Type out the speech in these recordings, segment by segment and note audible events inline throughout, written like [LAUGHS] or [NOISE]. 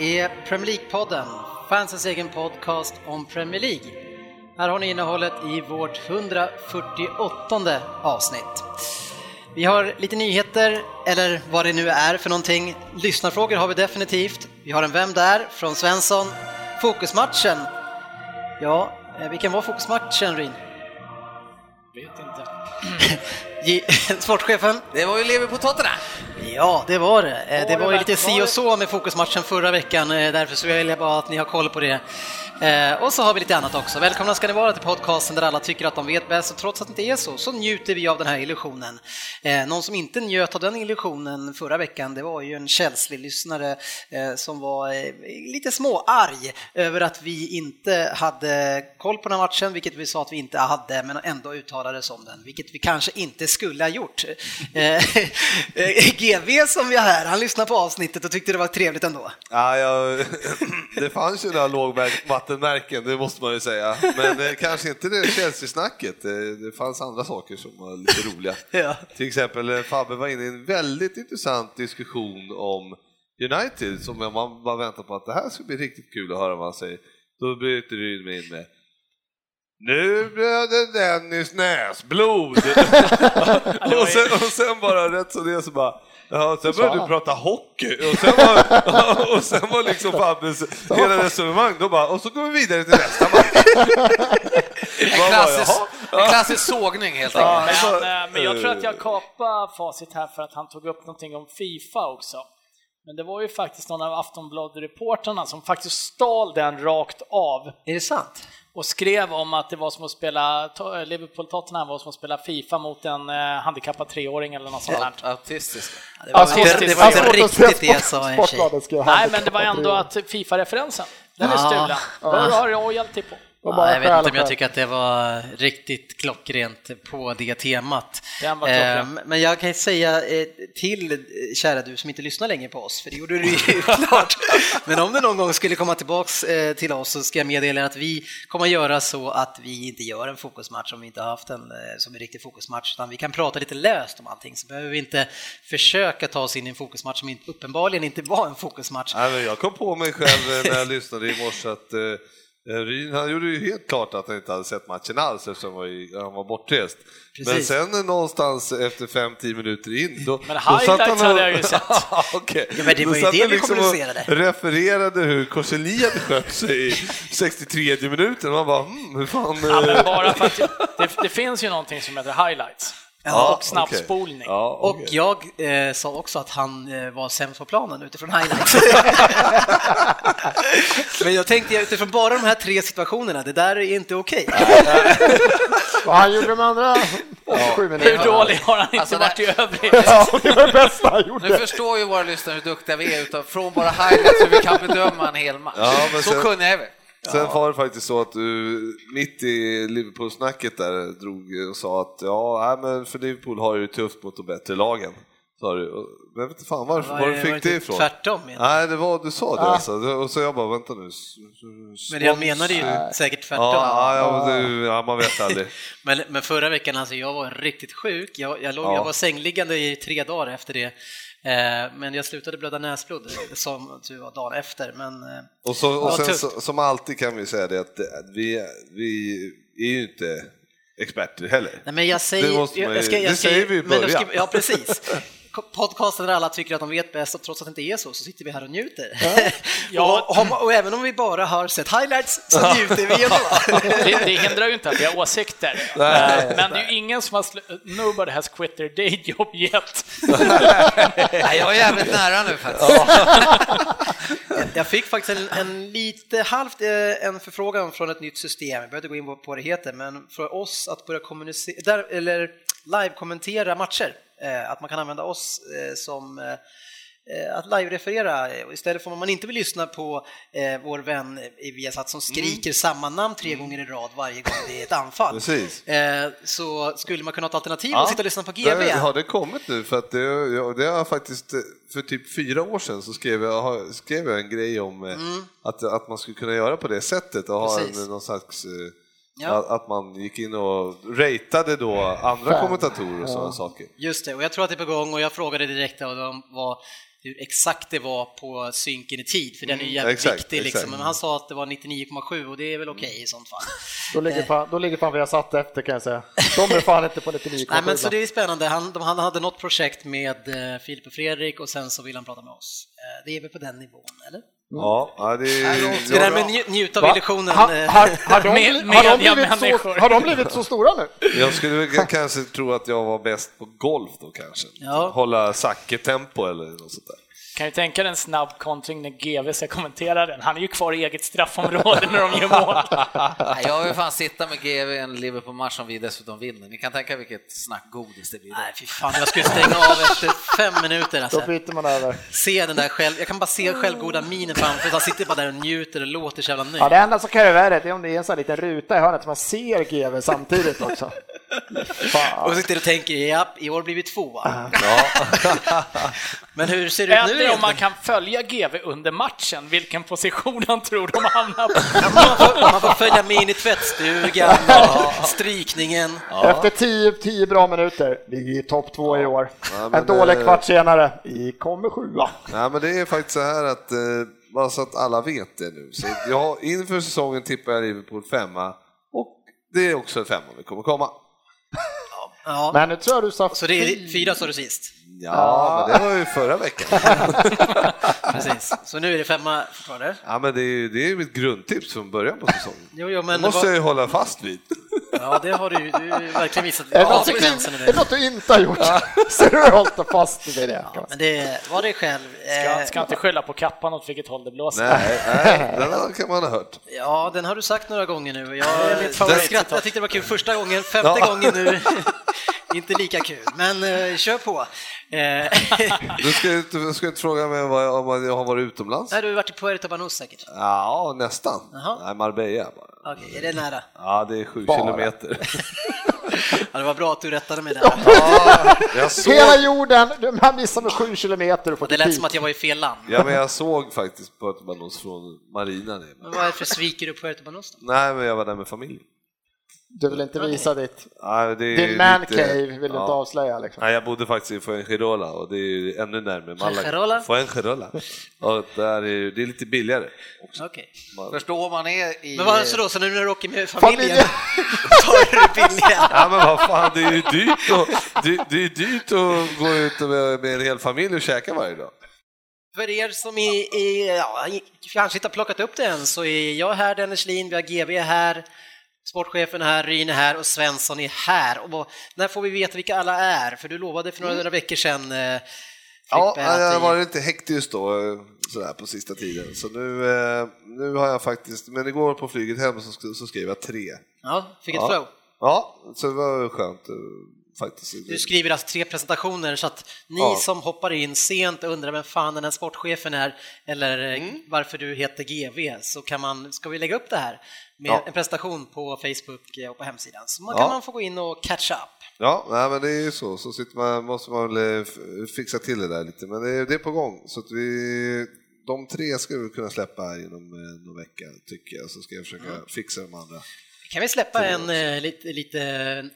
Är Premier League-podden, fansens egen podcast om Premier League. Här har ni innehållet i vårt 148 avsnitt. Vi har lite nyheter, eller vad det nu är för någonting. Lyssnarfrågor har vi definitivt. Vi har en Vem där? från Svensson. Fokusmatchen. Ja, eh, vilken var fokusmatchen, Rin? Vet inte. [LAUGHS] [LAUGHS] Sportchefen? Det var ju leverpotaterna! Ja, det var det. Eh, Det Var ju lite si och så med fokusmatchen förra veckan, eh, därför så vill jag bara att ni har koll på det. Eh, Och så har vi lite annat också. Välkomna ska ni vara till podcasten där alla tycker att de vet bäst och trots att det inte är så, så njuter vi av den här illusionen. Eh, Någon som inte njöt av den illusionen förra veckan, det var ju en Chelsea-lyssnare eh, som var eh, lite småarg över att vi inte hade koll på den här matchen, vilket vi sa att vi inte hade, men ändå uttalades om den, vilket vi kanske inte skulle ha gjort. [LAUGHS] [LAUGHS] Eh, eh, GV som vi har här, han lyssnade på avsnittet och tyckte det var trevligt ändå. Ja, jag, [LAUGHS] det fanns ju några lågvattenmärken, det måste man ju säga. Men eh, kanske inte det Chelsea-snacket. Det, det fanns andra saker som var lite roliga. [LAUGHS] Ja. Till exempel eh, Fabbe var inne i en väldigt intressant diskussion om United, som man bara väntar på att det här ska bli riktigt kul att höra vad han säger. Då bryter du in med nu blev det Dennis näsblod! [LAUGHS] och, sen, och sen bara rätt så det så bara Ja, sen började du prata hockey och sen var, [LAUGHS] och sen var liksom Fabbes hela resonemang, då bara, och så går vi vidare till nästa match. [LAUGHS] En klassisk, en klassisk sågning helt enkelt. Ja, alltså, Men, eh, men jag tror att jag kapar facit här för att han tog upp någonting om Fifa också. Men det var ju faktiskt någon av Aftonbladet-reportrarna som faktiskt stal den rakt av Är det sant? Och skrev om att det var som att spela to- Liverpool-Tottenham var som att spela Fifa mot en eh, handikappad treåring eller något sånt där. Autistisk. Det var, Autistisk. inte, det var inte Alltså, riktigt det jag sa i Nej, men det var ändå att Fifa-referensen, den är Ja. stulen. Där har royalty på. Ja, bara jag vet inte om jag tycker att det var riktigt klockrent på det temat. Den var klockren. Eh, Men jag kan säga eh, till eh, kära du som inte lyssnar längre på oss, för det gjorde du ju [LAUGHS] klart. Men om du någon gång skulle komma tillbaks eh, till oss så ska jag meddela att vi kommer att göra så att vi inte gör en fokusmatch om vi inte har haft en som en riktig fokusmatch, utan vi kan prata lite löst om allting, så behöver vi inte försöka ta oss in i en fokusmatch som inte- uppenbarligen inte var en fokusmatch. Jag kom på mig själv när jag lyssnade i morse att Ryn, han gjorde ju helt klart att han inte hade sett matchen alls eftersom han var, bortrest. Men sen eh, någonstans efter 5-10 minuter in, då, Men då satt han hade jag ju sett. [LAUGHS] Okej. Ja, men det Då var ju satt det han vi liksom och kommunicerade. refererade hur Korseli hade skött sig i 63 minuten. Man bara, hmm, hur fan... Ja, eh, bara för att det, det finns ju någonting som heter highlights. Ja, och snabbspolning. okej. Ja, Och okej. jag eh, sa också att han eh, var sämst på planen utifrån highlights. [LAUGHS] Men jag tänkte utifrån bara de här tre situationerna, det där är inte okej. Vad han gjorde de andra 87 Hur minuterna. dålig har han inte Alltså, varit i övrigt? [LAUGHS] Ja, det var det bästa han Nu gjorde. förstår ju våra lyssnare hur duktiga vi är, utan från bara highlights hur vi kan bedöma en hel match. Ja, men Så sen- kunniga är vi. Sen var det faktiskt så att du mitt i Liverpool-snacket där drog och sa att ja, nej, men för Liverpool har ju tufft mot de bättre lagen. Sa du. Jag vet inte fan varför, var, Var du fick var det det ifrån. tvärtom, menar Nej, det var du sa det Ah. alltså. Och så jag bara, vänta nu. s- s- Men jag spons- menade ju säkert tvärtom. Ja, ja, ja, det, ja, man vet aldrig. [LAUGHS] Men, men förra veckan, alltså jag var riktigt sjuk. Jag, jag, låg, Ja. jag var sängliggande i tre dagar efter det. Eh, men jag slutade blöda näsblod som tur var dagen efter. Men, eh, Och, så, och sen så, som alltid kan vi säga det att vi, vi är ju inte experter heller. Nej, men jag säger, Det måste man jag, ju- jag ska, det jag ska, säger vi i då ska- början. Ja, precis. [LAUGHS] Podcasten där alla tycker att de vet bäst och trots att det inte är så, så sitter vi här och njuter. Ja. [LAUGHS] och, och, och även om vi bara har sett highlights så njuter vi ändå. [LAUGHS] Det, det hindrar ju inte att vi har åsikter. Eh, Men det är ju ingen som har... Nobody has quit their day job yet. [LAUGHS] Nej, jag är jävligt nära nu faktiskt. Jag fick faktiskt en, en lite halvt eh, en förfrågan från ett nytt system, jag behöver inte gå in på vad det heter, men för oss att börja kommunicera, där, eller live-kommentera matcher, att man kan använda oss eh, som eh, eh, att live-referera eh, istället för om man inte vill lyssna på eh, vår vän i Viasat som skriker samma namn tre gånger i rad varje gång det är ett anfall. Precis. Eh, så skulle man kunna ha ett alternativ Ja. och sitta och lyssna på Det, GV. har det kommit nu? För att det, ja, det har faktiskt, eh, för typ fyra år sedan så skrev jag, skrev jag en grej om eh, att, att man skulle kunna göra på det sättet och ha Mm. Precis. en, någon slags eh, Ja. att, att man gick in och ratade då andra Fan. kommentatorer och sådana saker. Just det, och jag tror att det är på gång och jag frågade direkt de var hur exakt det var på synken i tid, för den är ju jävligt exakt, viktig. Liksom. exakt. Men han sa att det var 99,7 och det är väl okej i sånt fall. Då ligger fan, då ligger fan vi har satt efter kan jag säga. De är fan inte på 99,7. Nej, men så det är spännande. Han, de, han hade något projekt med eh, Filip och Fredrik och sen så vill han prata med oss. Eh, det är väl på den nivån, eller? Ja, ja, det är, Det där med nju- njuta av Va? illusionen. Ha, eh, har, har, [LAUGHS] de, Med- bli- har, de blivit så, har de blivit så stora nu? jag skulle kanske tro att jag var bäst på golf då kanske. Ja. Hålla Zacke-tempo eller något sånt där. Kan ju tänka dig en snabb kontring när GV ska kommentera den. Han är ju kvar i eget straffområde när de gör mål. [LAUGHS] Nej, Jag vill fan sitta med GV i en Liverpool-match som vi dessutom vinner. Ni kan tänka vilket snackgodis det blir. då. Nej, fy fan, jag skulle stänga av efter fem minuter. Då Alltså. byter man över. Se den där själv, jag kan bara se självgoda minen framför han sitter bara där och njuter och låter så jävla nöjd. Ja, det enda som kan göra värre det är om det är en sån här liten ruta i hörnet så man ser GV samtidigt också. [LAUGHS] Och Fan. sitter och tänker, japp, i år blir vi tvåa. [LAUGHS] Men hur ser det ut nu Om man kan följa GV under matchen, vilken position han tror de hamnar på. Man får, man får följa med in i tvättstugan, och [LAUGHS] strykningen. Efter 10 10 bra minuter, ligger i topp två i år. Ja, men en dålig det- kvart senare, vi kommer sjua. Nej, men det är faktiskt så här att, eh, bara så att alla vet det nu, så jag, inför säsongen tippar jag Liverpool femma och det är också en femma vi kommer komma. Ja. Men nu tror jag du sa Så det är fyra sa du sist. Ja, men det var ju förra veckan. [LAUGHS] Precis. Så nu är det femma fortfarande. Ja, men det är ju det är mitt grundtips från början på säsongen. Jo, jo, Det men måste vad- jag ju hålla fast vid. Ja, det har du ju. Du har ju verkligen visat Är det, något du, är det det. något du inte har gjort? [LAUGHS] Så du har hållit fast vid det. man Men det var det själv. Ska, Eh, ska inte skylla på kappan åt vilket håll det blåser. Nej, nej, [LAUGHS] den kan man ha hört. Ja, den har du sagt några gånger nu. Jag, är mitt jag skrattade, jag tyckte det var kul första gången, femte Ja. gången nu. Inte lika kul, men eh, kör på. Eh, [LAUGHS] Du ska, inte- du ska inte fråga mig vad jag, om jag har varit utomlands? Nej, du har varit i Puerto Banús säkert? Ja, nästan. Jaha. Nej, Marbella bara. Okej, är det nära? Ja, det är sju Bara. kilometer. [LAUGHS] Ja, det var bra att du rättade mig där. Jag såg, Hela jorden, du- man missar med sju kilometer och får Det lät kritik. som att jag var i fel land. ja, men jag såg faktiskt Puerto Banús från marinan. Men varför sviker du Puerto Banús då? Nej, men jag var där med familjen. Du vill inte visa ditt, Ja, det är din man lite- cave, vill du ja. inte avslöja liksom. Nej, jag bodde faktiskt i Fuengirola och det är ännu närmare Fuengirola? Malaga. Fuengirola. Och där är, det är lite billigare. Okej. Man- Förstå om man är i... Men vad så då, så nu när du åker med familjen, tar [LAUGHS] du det billiga? Ja men vad fan, det är ju dyrt, och, det, det är dyrt att gå ut med, med en hel familj och käka varje dag. För er som i, i, ja, kanske inte har plockat upp det än så är jag här, Dennis Lin, vi har GB här, sportchefen är här, Ryn är här och Svensson är här. Och vad- när får vi veta vilka alla är? För du lovade för några Mm. veckor sedan, eh, Ja, jag har varit lite hektisk då eh, sådär på sista tiden. Så nu, eh, nu har jag faktiskt, men igår på flyget hem så, så skrev jag tre. ja, fick ett Ja. flow. Ja, så det var skönt eh, faktiskt. Du skriver alltså tre presentationer så att ni Ja. som hoppar in sent och undrar vem fan den här sportchefen är eller Mm. varför du heter GV så kan man, ska vi lägga upp det här med Ja. en presentation på Facebook eh, och på hemsidan så man Ja. kan man få gå in och catch up. Ja, nej, men det är ju så. Så man, måste man väl eh, fixa till det där lite. Men det är, det är på gång. Så att vi, de tre ska vi kunna släppa inom eh, någon vecka, tycker jag. Så ska jag försöka fixa de andra. Kan vi släppa en lite, lite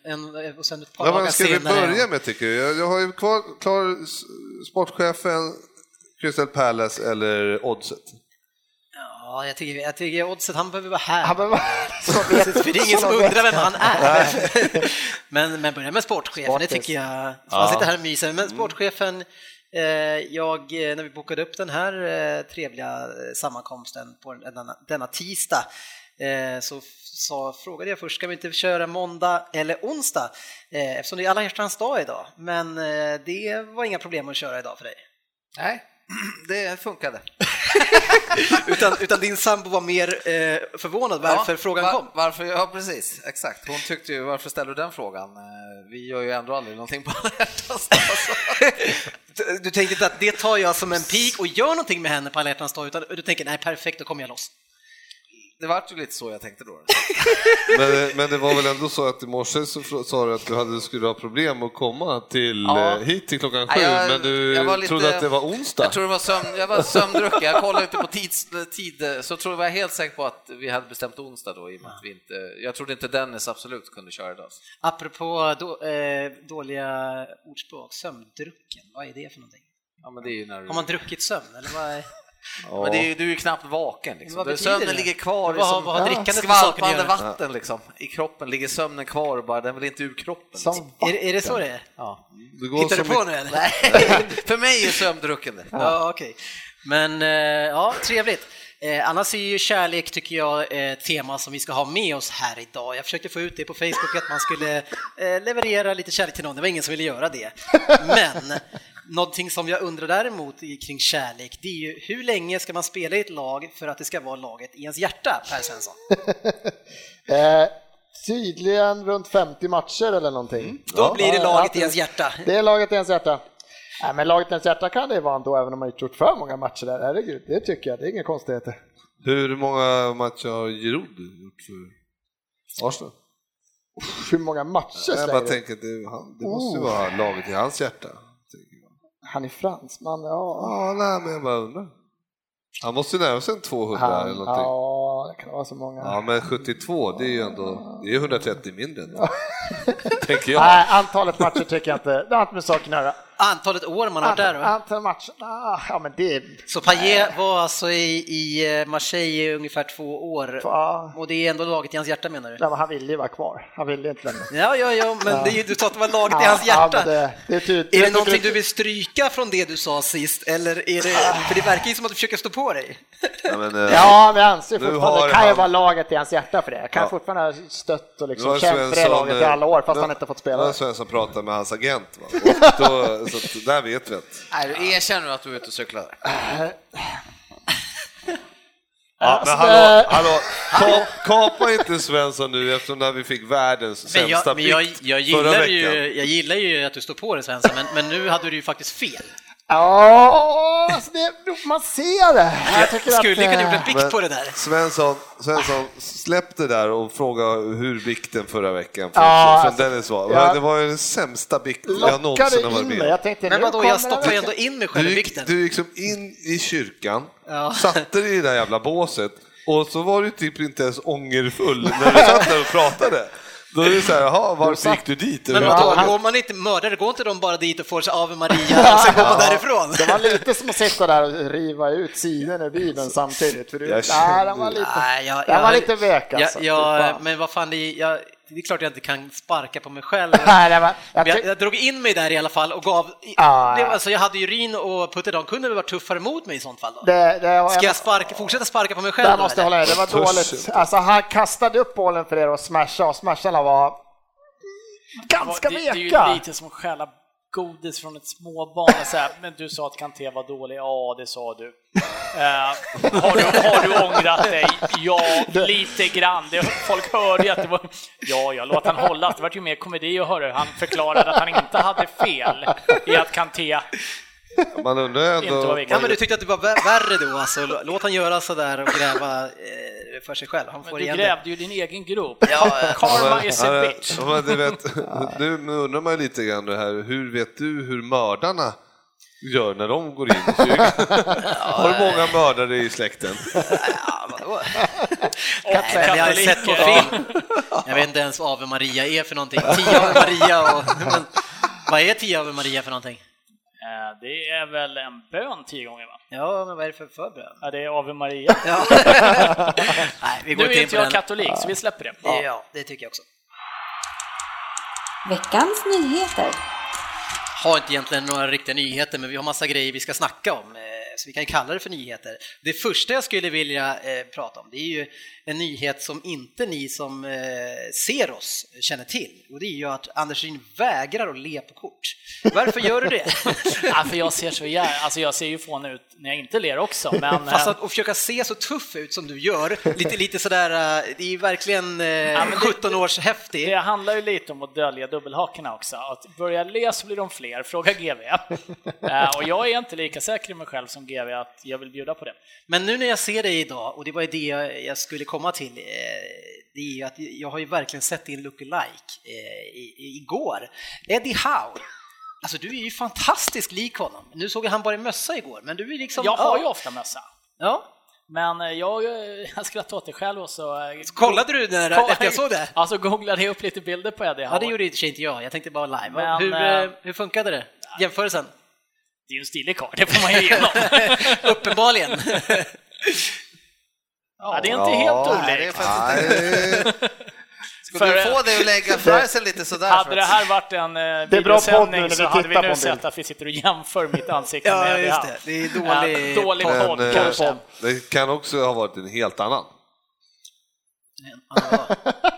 en, och sen ett par Ja, dagar men ska vi senare? börja med tycker jag? Jag, jag har ju kvar, klar sportchefen, Crystal Palace eller Oddset. Ja, jag tycker, jag tycker Oddset, han behöver vara här. Han behöver, [LAUGHS] så vet, För det är ingen som så undrar vem han är. [LAUGHS] men, men börja med sportchefen, det Sportis. tycker jag. Man sitter här och myser. Men sportchefen, eh, jag, eh, när vi bokade upp den här eh, trevliga sammankomsten på denna, denna tisdag eh, så sa, frågade jag först, ska vi inte köra måndag eller onsdag? Eh, eftersom det är alla hjärtans dag idag. Men eh, det var inga problem att köra idag för dig. Nej, [CLEARS THROAT] det funkade. [LAUGHS] utan, utan din sambo var mer eh, förvånad varför Ja, frågan var- kom. Varför, ja, precis. Exakt. Hon tyckte ju, varför ställer du den frågan? Eh, Vi gör ju ändå aldrig någonting på alla hjärtans dag. [LAUGHS] Du, du tänkte inte att det tar jag som en pik och gör någonting med henne på alla hjärtans dag, utan du tänker nej perfekt, då kommer jag loss. Det var ju lite så jag tänkte då. [LAUGHS] Men, men det var väl ändå så att i morse så sa du att du hade, skulle ha problem att komma till, Ja. eh, hit till klockan Ja, sju, jag- men du lite- trodde att det var onsdag. Jag tror det var sömn, jag var sömndrucken, jag kollade inte på tids, tid, så tror jag var helt säker på att vi hade bestämt onsdag då i och med att vi inte, jag trodde inte Dennis absolut kunde köra idag. Apropå då, eh, dåliga ordspråk, sömndrucken, vad är det för någonting? Ja, men det är ju när du... Har man druckit sömn eller vad är... Men det är, du är ju knappt vaken. Liksom. Sömnen det? ligger kvar Vad som vad att skvalpande vatten liksom. I kroppen ligger sömnen kvar och bara, den vill inte ur kroppen. Liksom. Som Är, är det så det är? Ja. Du går Hittar du på i- nu eller? Nej, [LAUGHS] för mig är sömndrucken det. Ja, okej. Men eh, ja, trevligt. Eh, annars är ju kärlek, tycker jag, ett tema som vi ska ha med oss här idag. Jag försökte få ut det på Facebook att man skulle eh, leverera lite kärlek till någon, det var ingen som ville göra det. Men någonting som jag undrar däremot i- kring kärlek, det är ju hur länge ska man spela i ett lag för att det ska vara laget i ens hjärta, Per Svensson? [LAUGHS] Eh, tydligen runt 50 matcher eller någonting. Då blir det Ja, laget ja, i ens hjärta. Det är laget i ens hjärta. Nej, men laget i ens hjärta kan det vara ändå, även om man inte gjort för många matcher där. Herregud, det tycker jag. Det är inga konstigheter. Hur många matcher har Giroud gjort för Arsenal? Hur många matcher Jag bara du? tänker det, det måste ju Oh. vara laget i hans hjärta. Han är fransman, ja. Ja, nej, men jag bara undrar. Han måste ju närma sig en 200 Han, eller någonting. ja, det kan vara så många. Ja, men 72, det är ju ändå det är 130 mindre. ändå. [LAUGHS] tänker jag. Nej, antalet matcher tycker jag inte. Det har inte med saken att göra. Antalet år man har varit där, va? Antalet matcher, ah, ja men det. Så Payet var alltså i, i eh, Marseille i ungefär två år Ja. och det är ändå laget i hans hjärta menar du? Nej, men han ville ju vara kvar. Han ville inte lämna. Ja, ja, ja, men Det, är ju- du sa att det var laget i hans Ja, hjärta. det, det är, tydligt. Är det någonting tycker du vill stryka från det du sa sist, eller är det, för det verkar ju som att du försöker stå på dig. Ja, men, eh, Ja, men jag anser fortfarande, det kan ju vara laget i hans hjärta för det. Jag kan Ja. fortfarande ha stött och liksom känt för det laget i alla år, fast nu- han inte fått spela. har Svensson pratat med hans agent, va? Och [LAUGHS] då, så att där vet vi att... Nej, du erkänner att du är ute och cyklar. Ja, men Alltså, hallå, det- hallå. Kap, kapa inte Svensson nu eftersom när vi fick världens Men sämsta jag, men jag, bikt jag, förra gillar veckan. ju, jag gillar ju att du står på dig Svensson, men, men nu hade du ju faktiskt fel. Ja, alltså det, man ser det. Jag tycker Skulle att, kunna eh, gjort en bikt Men på det där. Svensson, Svensson, släpp det där och fråga hur bikten förra veckan från, Ja, från alltså, Dennis var. jag- Det var ju den sämsta bikten jag någonsin har varit med om. Jag tänkte, Men vadå, jag den stoppar ju ändå in mig själv Du i bikten. du gick som in i kyrkan, Ja. satte dig i det där jävla båset och så var du typ inte ens ångerfull när du [LAUGHS] satt där och pratade. Då är det så här, jaha, varför gick du dit? Men vadå, vad- går man inte mördare, går inte de bara dit och får sig av Maria och sen går man därifrån? Det var lite som att sitta där och riva ut sidan ur Bibeln samtidigt. För du, Jag nej, den var lite, Nej, jag, den var jag- lite vek alltså. Ja, men vad fan, det, jag, det är klart jag inte kan sparka på mig själv. [LAUGHS] Jag jag, drog in mig där i alla fall och gav... Ah. det, alltså, jag hade ju Ryn och Putte, de kunde väl vara tuffare mot mig i sånt fall då? det, det var, Ska jag sparka, fortsätta sparka på mig själv Där då, måste jag hålla med, det var dåligt. Alltså han kastade upp bollen för er och smashade och smasharna var ganska det, det är ju veka. lite som att stjäla godis från ett småbarn och säga, men du sa att Kanté var dålig, ja det sa du. Eh, har, du har du ångrat dig? Ja, lite grann. Det, folk hörde ju att det var, ja, jag låt han hållas. Det var ju mer komedi att höra hur han förklarade att han inte hade fel i att Kanté Man undrar inte ändå... viktig. Ja, men du tyckte att det var vä- värre då alltså? Låt han göra sådär och gräva eh, för sig själv. Han får Men du igen grävde ju din egen grop. Ja. [LAUGHS] Karma is a bitch. ja, men du vet, [LAUGHS] nu undrar man ju lite grann det här, hur vet du hur mördarna gör när de går in i kyrkan? [LAUGHS] Har du många mördare i släkten? Ja, vadå? Och Nej, men jag har sett på film. Jag vet inte ens vad Ave Maria är för någonting. Tio Ave Maria och... Men, vad är tio Ave Maria för någonting? Eh, Det är väl en bön tio gånger va? Ja, men vad är det för förbön? Ja, det är Ave Maria. [LAUGHS] Ja. [LAUGHS] Nej, vi går Nu är inte jag den. katolik, så vi släpper det. Ja, det tycker jag också. Veckans nyheter. Har inte egentligen några riktiga nyheter, men vi har massa grejer vi ska snacka om, så vi kan kalla det för nyheter. Det första jag skulle vilja eh, prata om, det är ju en nyhet som inte ni som eh, ser oss känner till, och det är ju att Anders Ryn vägrar att le på kort. Varför gör du det? [LAUGHS] Ja, för jag ser så jävla, alltså jag ser ju fånig ut när jag inte ler också, men... [LAUGHS] Fast eh, att och försöka se så tuff ut som du gör, lite, lite sådär, eh, det är ju verkligen eh, det- 17 års häftig. Det handlar ju lite om att dölja dubbelhakorna också. Att börja le så blir de fler, fråga GV. [LAUGHS] Eh, och jag är inte lika säker i mig själv som GV att jag vill bjuda på det. Men nu när jag ser dig idag, och det var ju det jag skulle komma till, eh, det är ju att jag har ju verkligen sett din lookalike eh, igår. Eddie Howe. Alltså du är ju fantastiskt lik honom. Nu såg jag han bara i mössa igår, men du är liksom... Jag har ja. ju ofta mössa. Ja. Men eh, jag, [LAUGHS] jag skrattade åt det själv och så... Så kollade du när efter jag såg det? [LAUGHS] Alltså googlade jag upp lite bilder på Eddie Ja, Howe. det gjorde i och inte jag. Jag tänkte bara live. Men, hur, hur funkade det? Jämförelsen? Det är ju en stilig karl, det får man ju igenom. [LAUGHS] Uppenbarligen. ja, det är inte helt Nej, det är olikt. Skulle [LAUGHS] För- du få dig att lägga friesen lite sådär? så Hade det här varit en eh, videosändning så hade vi nu en sett att vi sitter och jämför mitt ansikte Ja, med just det. Det är dålig Ja, dålig podd. men, kanske. eh, det kan också ha varit en helt annan.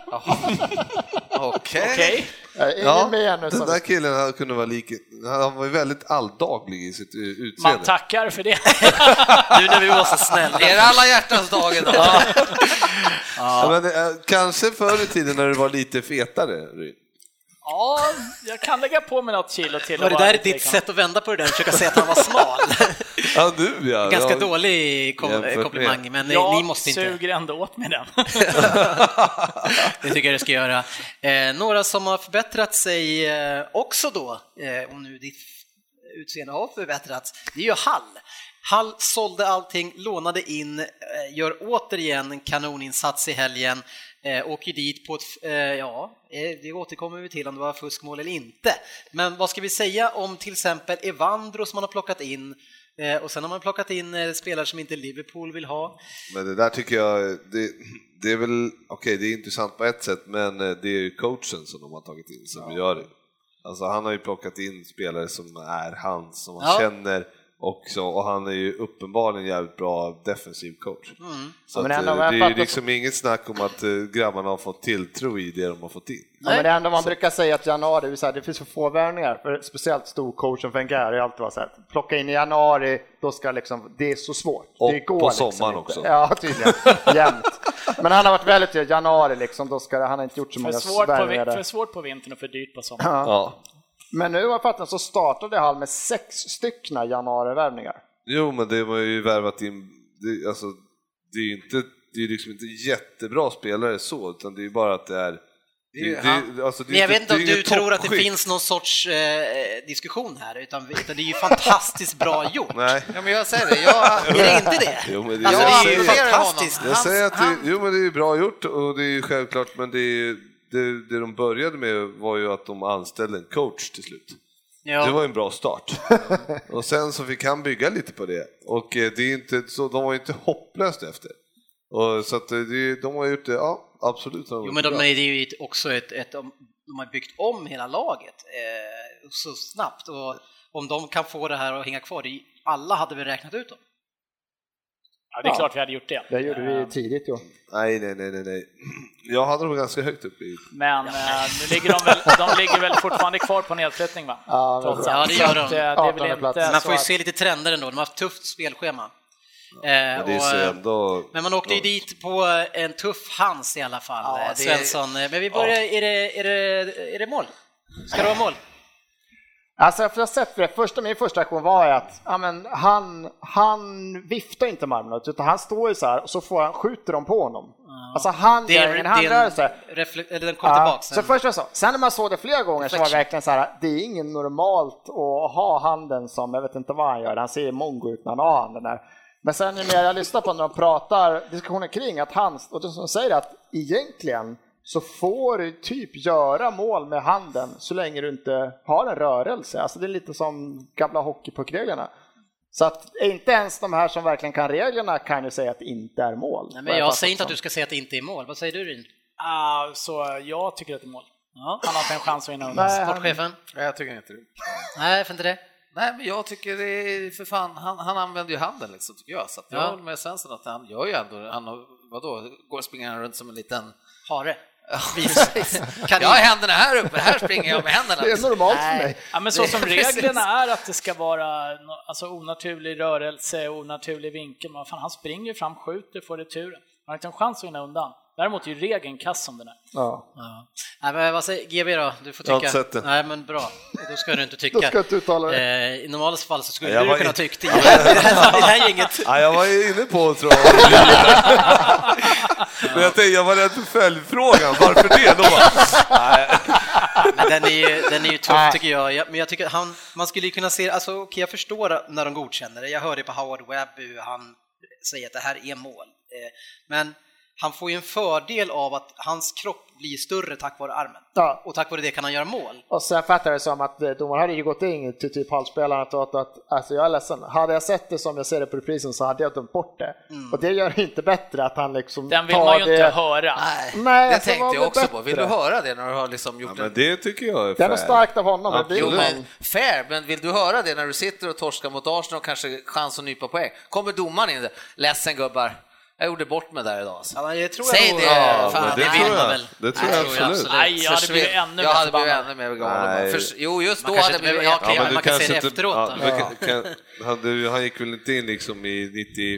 Okej. [LAUGHS] Okej. Eh, Ingen Ja, med ännu. den där killen kunde vara lik, han var ju väldigt alldaglig i sitt eh, Man utseende. tackar för det. [LAUGHS] Nu när vi var så snälla. Är det alla hjärtans dag idag? Ja, men, eh, kanske förr i tiden när du var lite fetare. Ryn. Ja, jag kan lägga på mig något kilo till. Var och det där lite ditt lik sätt att vända på det där, försöka säga att han var smal? Ja, du ja. Ganska ja. dålig kom Jämfört med- komplimang, men Jag ni måste inte. suger ändå åt mig den. [LAUGHS] Det tycker jag du ska göra. Eh, några som har förbättrat sig eh, också då, eh, om nu ditt utseende har förbättrats, det är ju Hall. Hall sålde allting, lånade in, eh, gör återigen en kanoninsats i helgen, eh, åker dit på ett, eh, ja, eh, det återkommer vi till om det var fuskmål eller inte. Men vad ska vi säga om till exempel Evandro som man har plockat in, eh, och sen har man plockat in eh, spelare som inte Liverpool vill ha. Men det där tycker jag, det, det är väl, okej det är intressant på ett sätt, men eh, det är ju coachen som de har tagit in som gör det. Alltså han har ju plockat in spelare som är hans, som han Ja. känner också, och han är ju uppenbarligen jävligt bra defensiv coach. Mm. Så Ja, men att, ändå, eh, det är ju liksom inget snack om att eh, grabbarna har fått tilltro i det de har fått in. Ja, men det är ändå man brukar säga att januari, det, vill säga, det finns för få värvningar, för speciellt storcoachen Wenger har alltid varit så här, plocka in i januari, då ska liksom, det är så svårt. Och det går på liksom sommaren inte. också. Ja, tydligen. Jämt. Men han har varit väldigt tydlig, januari liksom, då ska det, han har inte gjort så För många svårt, på, värvningar vin- för svårt på vintern och för dyrt på sommaren. Ja. Men nu har jag fattat så startade Hall med sex styckna januarivärvningar. Jo, men det var ju värvat in, det, alltså, det är ju inte, det är liksom inte jättebra spelare så, utan det är ju bara att det är Det ju det, han- alltså, det Men jag vet inte om du tror att det finns någon sorts eh, diskussion här, utan, utan det är ju fantastiskt bra gjort. Nej. Ja, men jag säger det. Jag, Är det inte det? Jo, men det- alltså, jag det är ju fantastiskt. Jag Han- säger att det, han- jo, men det är bra gjort och det är ju självklart, men det, är, det, det de började med var ju att de anställde en coach till slut. Det Ja. var ju en bra start. [LAUGHS] och sen så fick han bygga lite på det och eh, det är inte, så de var ju inte hopplöst efter. Och så att eh, det, de har gjort det, ja absolut. de Jo, men de bra. är det är ju också ett, ett, de har byggt om hela laget eh, så snabbt och om de kan få det här att hänga kvar, det alla hade väl räknat ut dem. Ja, det är Ja. klart vi hade gjort det. Det gjorde vi Eh, tidigt ju. Nej, nej, nej, nej, nej. Jag hade dem ganska högt upp i... Men eh, nu ligger de, väl, de ligger väl fortfarande kvar på nedflyttning va? Ja, Trots Ja, det gör de. eh, Det är väl inte Man får ju se lite trender ändå, de har haft ett tufft spelschema. Eh, Men det är så och, eh, ändå... Men man åkte ju dit på en tuff hans i alla fall, Ja, det- Svensson. Men vi börjar, är, det, är, det, är det mål? Ska det vara mål? Alltså jag har sett det, första, min första aktion var att ja, men han, han viftar inte med armarna utan han står ju så här och så får han, skjuter de på honom. Alltså han gör ingen handrörelse. eller den kom Ja, tillbaks. så först var så. Sen när man såg det flera gånger så var det Reflection. verkligen så här, det är ingen normalt att ha handen som, jag vet inte vad han gör, han ser mongo ut när han har handen där. Men sen ju mer jag lyssnar på när de pratar diskussioner kring att han, och de som säger att egentligen så får du typ göra mål med handen så länge du inte har en rörelse. Alltså det är lite som gamla hockeypuckreglerna. Så att inte ens de här som verkligen kan reglerna kan ju säga att det inte är mål. Nej, men jag säger inte att du ska säga att det inte är mål. Vad säger du Ryn? Ah, så jag tycker att det är mål. Ja. Han har inte en chans att vinna undan. Sportchefen? Nej, jag tycker inte det. Nej, för inte det. Nej, men jag tycker det är för fan, han, han använder ju handen liksom tycker jag. Så att jag Ja. håller med Svensson att han gör ju ändå, han vadå, går och springer runt som en liten, Hare. [LAUGHS] Kan Jag har händerna här uppe, här springer jag med händerna. Det är normalt för Nej. mig. Ja, men så Det- som reglerna är att det ska vara alltså, onaturlig rörelse, onaturlig vinkel, men fan, han springer fram, skjuter, får returen. Han har inte en chans att vinna undan. Däremot är ju regeln kass som den är. Ja. Ja. Nej, men vad säger GB då? Du får Jag har tycka. inte sett det. Nej, men bra. Då ska du inte [LAUGHS] tycka. Då ska jag inte uttala det. Eh, I normala fall så skulle Jag du kunna in- tycka det. [LAUGHS] Det här inget... [LAUGHS] Ja, jag var ju inne på att tro Men jag tänkte, jag var rädd för följdfrågan, varför det? Då bara, den är ju, den är ju tuff tycker jag. jag. Men jag tycker han, man skulle ju kunna se, alltså okej jag förstår när de godkänner det. Jag hörde på Howard Webb hur han säger att det här är mål. Eh, Men han får ju en fördel av att hans kropp blir större tack vare armen. Ja. Och tack vare det kan han göra mål. Och sen fattar jag det som att eh, domaren hade ju gått in till typ halvspelaren och att, att alltså jag är ledsen, hade jag sett det som jag ser det på reprisen så hade jag dömt bort det. Och det gör det inte bättre att han liksom Den vill tar man ju det. inte höra. Nej, Nej, det alltså, tänkte jag också på. Vill du bättre? höra det när du har liksom Ja, gjort men en... det tycker jag är Det är nog fair. starkt av honom. Det Jo, ju men fair, men vill du höra det när du sitter och torskar mot Arsenal och kanske chans att nypa poäng? Kommer domaren in där, ledsen gubbar, jag gjorde bort mig där idag. Alltså. Ja, det tror Säg jag det, eh, fan, det det vill tror man jag. väl. Det tror Det jag absolut. Nej, jag hade blivit ännu Jag hade blivit ännu mer galen. Jo, just Man då hade jag blivit... Ja, ja, man kan se det inte- efteråt ja, kan, kan, han, du, han gick väl inte in liksom i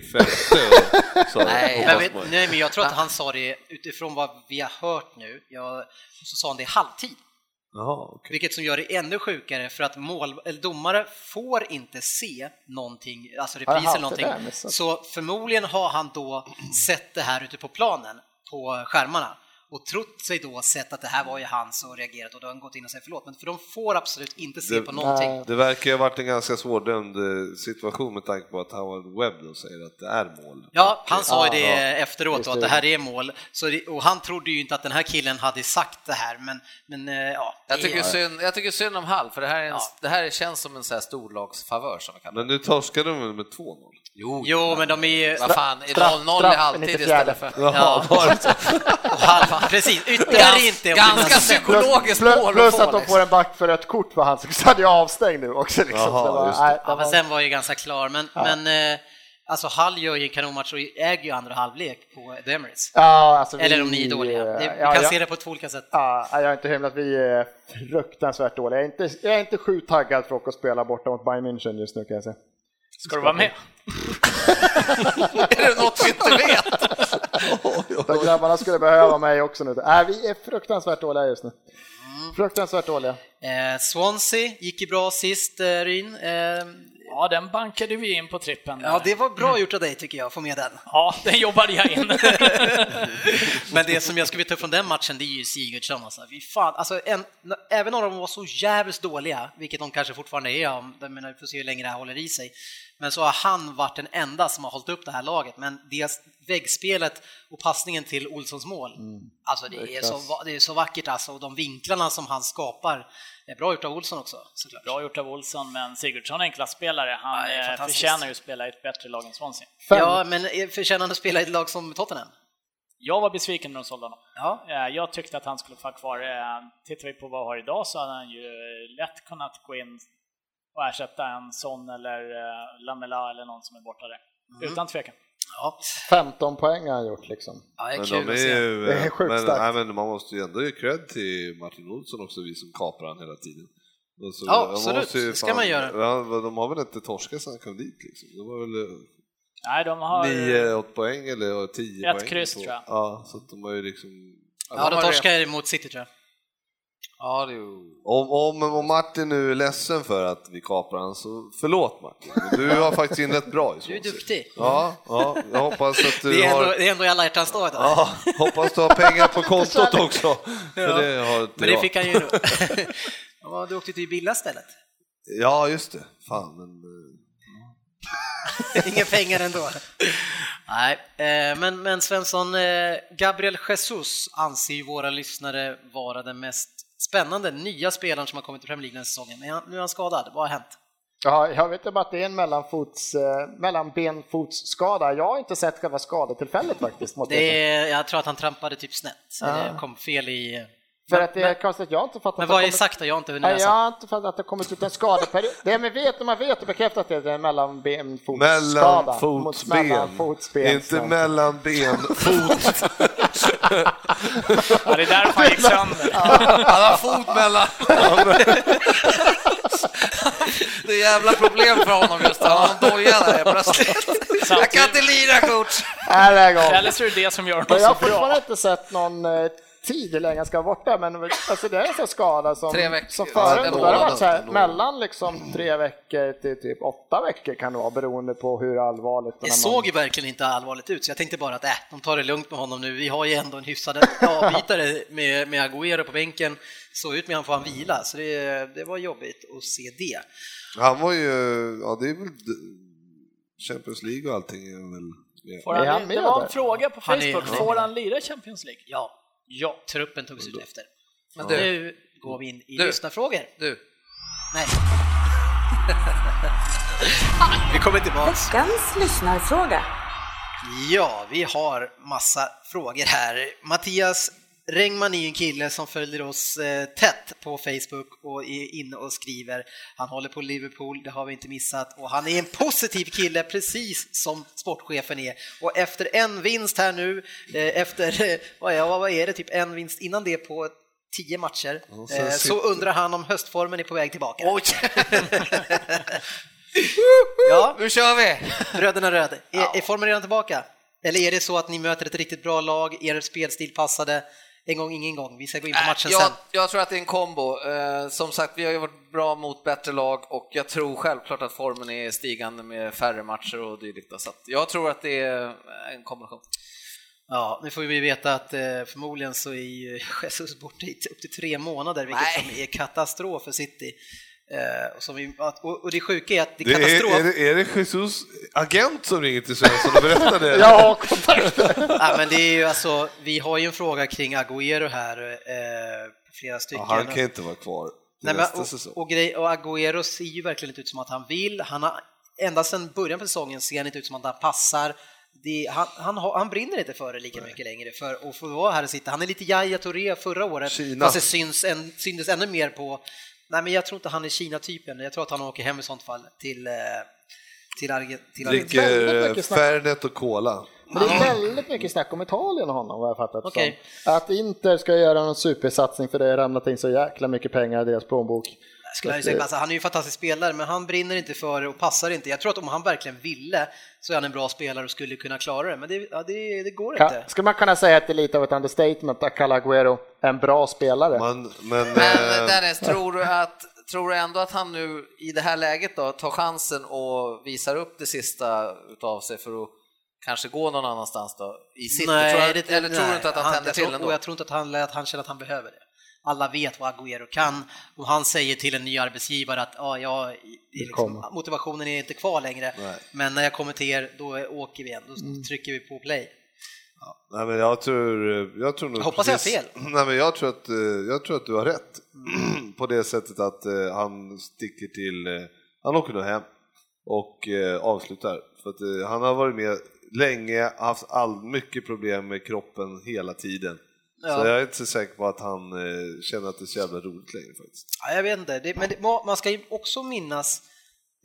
95 och [LAUGHS] sa Nej, Men, nej, men jag tror att han sa det utifrån vad vi har hört nu, jag, så sa han det i halvtid. Jaha, okej. Vilket som gör det ännu sjukare för att mål, eller domare får inte se någonting, alltså repris eller någonting. där? Så förmodligen har han då sett det här ute på planen, på skärmarna och trott sig då sett att det här var ju hans och reagerat och då har han gått in och sagt förlåt. Men för de får absolut inte se Det- på någonting. Nej. Det verkar ju ha varit en ganska svårdömd eh, situation med tanke på att Howard Webb då säger att det är mål. Ja, han sa ju det ja. efteråt då, att det här är mål. Så det, och han trodde ju inte att den här killen hade sagt det här, men, men eh, ja. Jag tycker, synd, jag tycker synd om Hall, för det här, är en, Ja. det här känns som en så här storlagsfavör som. Men nu torskade de med 2-0? Jo, Jo, men de är ju... vad fan, straff- 0-0 i straff i halvtid 94. istället för... Ja, halva, [LAUGHS] precis, ytterligare inte. Ganska psykologiskt plus, mål plus att de liksom. får en back för ett kort för han [LAUGHS] så hade jag avstängd nu också. Liksom. Jaha, var, nej, Ja, men sen var ju ganska klar, men, men eh, alltså Hall gör ju en kanonmatch och äger ju andra halvlek på The Emirates. Ja, alltså, Eller vi- om ni är dåliga. Vi ja, kan ja. se det på två olika sätt. Ja, jag har inte hymlat, vi är fruktansvärt dåliga. Jag är inte, jag är inte sjukt taggad för att åka och spela borta mot Bayern München just nu kan jag säga. Ska du vara med? Är det något vi inte vet? De grabbarna skulle behöva mig också nu. Nej, vi är fruktansvärt dåliga just nu. Fruktansvärt dåliga. Eh, Swansea gick ju bra sist, eh, Ryn. Eh, Ja, den bankade vi in på trippen. ja, det var bra gjort av dig tycker jag, få med den. Ja, den jobbade jag in. [LAUGHS] Men det som jag skulle vilja ta upp från den matchen, det är ju Sigurdsson. Alltså. Fy fan. Alltså, en, även om de var så jävligt dåliga, vilket de kanske fortfarande är, om- jag menar, vi får se hur länge det här håller i sig, men så har han varit den enda som har hållit upp det här laget. Men deras väggspelet och passningen till Olssons mål, alltså det är, så, det är så vackert alltså, och de vinklarna som han skapar, bra gjort av Olsson också såklart. Bra gjort av Olsson, men Sigurdsson är en klasspelare. Han Ja, är eh, förtjänar ju att spela i ett bättre lag än Swansea. Fem, Ja, men förtjänar han att spela i ett lag som Tottenham? Jag var besviken när de sålde honom. Ja. Eh, Jag tyckte att han skulle få vara kvar. Eh, Tittar vi på vad vi har idag så hade han ju lätt kunnat gå in och ersätta en Son eller Lamela eller någon som är borta där. Mm. Utan tvekan. Ja, 15 poäng har han gjort liksom. ja det är Men kul de att är se. ju, Det är sjukt men, starkt. nej, men man måste ju ändå ge cred till Martin Olsson också, vi som kapar han hela tiden. Och så- Ja, de absolut. Det ska man göra. Ja, de har väl inte torskat sedan han kom dit liksom. Det var väl eh, Nej, de har... 9, 8 poäng eller 10 Ett poäng. kryss, på- tror jag. Ja, så att de har ju liksom... Ja, de torskar mot City tror jag. Ja, det är ju... Om, om, om Martin nu är ledsen för att vi kapar han så förlåt Martin, du har faktiskt inlett bra i Du är duktig. Ja, ja, jag hoppas att du Det är, ändå, har... det är ändå i alla hjärtans dag idag. Ja, hoppas du har pengar på kontot också. För Ja. det har inte Men det jag. fick han ju nu. [LAUGHS] Ja, du åkte till Billa istället. Ja, just det. Fan, men... eh, Inga pengar ändå. Nej, eh, men, men Svensson, eh, Gabriel Jesus anser ju våra lyssnare vara den mest spännande nya spelaren som har kommit till Premier League den säsongen. Men nu är han skadad, vad har hänt? Ja, jag vet bara att det är en mellanfots, eh, mellanbenfotsskada. Jag har inte sett själva skadetillfället faktiskt. Måste jag Det är, jag tror att han trampade typ snett, Ah. eller kom fel i, För att det är konstigt, jag har inte fattat Men att vad det är kommit- sagt då? Jag har inte hunnit Nej, jag läsa. har inte fattat att det kommit ut en skadeperiod. Det man vet, man vet och bekräftat det, det är mellanbenfotsskada. mot Mellanfotsben, mellanfotsben. inte mellanbenfot. Ja, det är därför han gick sönder. [LAUGHS] Han har fot mellan... [LAUGHS] Det är jävla problem för honom just nu. Han har en doja där plötsligt. Jag kan inte lira coach. Eller så är det det som gör honom jag har så bra. fortfarande inte sett någon eh, tid hur länge han ska vara borta, men alltså, det är en sån skada som, som Ja, förut, då har det varit så här, mellan liksom tre veckor till typ åtta veckor kan det vara beroende på hur allvarligt Det här såg ju verkligen inte allvarligt ut, så jag tänkte bara att äh, de tar det lugnt med honom nu. Vi har ju ändå en hyfsad avbytare med, med Agüero på bänken. Så ut med han får han vila, så det, det var jobbigt att se det. Han var ju, ja det är väl Champions League och allting är väl. Får han, det var en fråga på Facebook, han är får han lira Champions League? Ja, ja truppen togs ut efter. Men Nu du, går vi in i Du. lyssnarfrågor. du. Nej. [LAUGHS] vi kommer tillbaks. Veckans lyssnarfråga. Ja, vi har massa frågor här. Mattias Rengman är ju en kille som följer oss eh, tätt på Facebook och är inne och skriver. Han håller på Liverpool, det har vi inte missat, och han är en positiv kille precis som sportchefen är. Och efter en vinst här nu, eh, efter, [LAUGHS] vad är, det, typ en vinst innan det på tio matcher, eh, så sitter- undrar han om höstformen är på väg tillbaka. Oj! [LAUGHS] Ja, Nu kör vi! Bröderna Röd, är, är formen redan tillbaka? Eller är det så att ni möter ett riktigt bra lag, er spelstil passade, en gång ingen gång, vi ska gå in på matchen jag, sen. jag tror att det är en kombo. Eh, som sagt, vi har ju varit bra mot bättre lag och jag tror självklart att formen är stigande med färre matcher och dylikt. Så jag tror att det är en kombination. Ja, nu får vi veta att eh, förmodligen så är [LAUGHS] Jesus borta i upp till tre månader, vilket Nej. som är katastrof för City. Eh, vi, och, och det sjuka är att det Det är är, katastrof. är, det, är det Jesus agent som ringer till Svensson och berättar det? Jag har kontakt. Ja, men det är ju alltså, vi har ju en fråga kring Agüero här, eh, flera stycken. Ja, han kan inte vara kvar Nej, men, och, och, grej, och Agüero ser ju verkligen inte ut som att han vill. Han har, ända sedan början på säsongen ser han inte ut som att han passar. Det, han, han, han brinner inte för det lika mycket längre för att få vara här och sitta. Han är lite Yahya Touré förra året, Kina. fast det syns en, syntes ännu mer på... Nej, men jag tror inte han är Kina-typen. Jag tror att han åker hem i sånt fall till, eh, till, Arge, till Argentina. väldigt Dricker. Fernet och Cola. Men det är väldigt mycket snack om Italien och honom vad jag fattat Okej. som. Att Inter ska göra någon supersatsning för det har ramlat in så jäkla mycket pengar i deras plånbok. Skulle jag säga, alltså, han är ju en fantastisk spelare, men han brinner inte för det och passar inte. Jag tror att om han verkligen ville så är han en bra spelare och skulle kunna klara det, men det, ja, det, det går inte. Kan, skulle man kunna säga att det är lite av ett understatement att kalla Agüero en bra spelare? Man, men, Men eh, Dennis, tror du, att, tror du ändå att han nu i det här läget då tar chansen och visar upp det sista utav sig för att kanske gå någon annanstans då i City? tror, du- eller tror du inte att han, tänder jag till ändå? Och jag tror inte att han, att han känner att han behöver det. Alla vet vad Agüero kan och han säger till en ny arbetsgivare att ja, ja, liksom, motivationen är inte kvar längre, Nej. men när jag kommer till er då åker vi igen, då Mm. trycker vi på play. nej, men jag tror, jag tror nog Jag hoppas jag har precis- fel. [CLEARS THROAT] Nej, men jag tror att, eh, jag tror att du har rätt [CLEARS THROAT] på det sättet att eh, han sticker till, eh, han åker nog hem och avslutar. För att han har varit med länge, haft all, mycket problem med kroppen hela tiden. Så Ja. jag är inte så säker på att han eh, känner att det är så jävla roligt längre faktiskt. Ja, jag vet inte, det, men det, man ska ju också minnas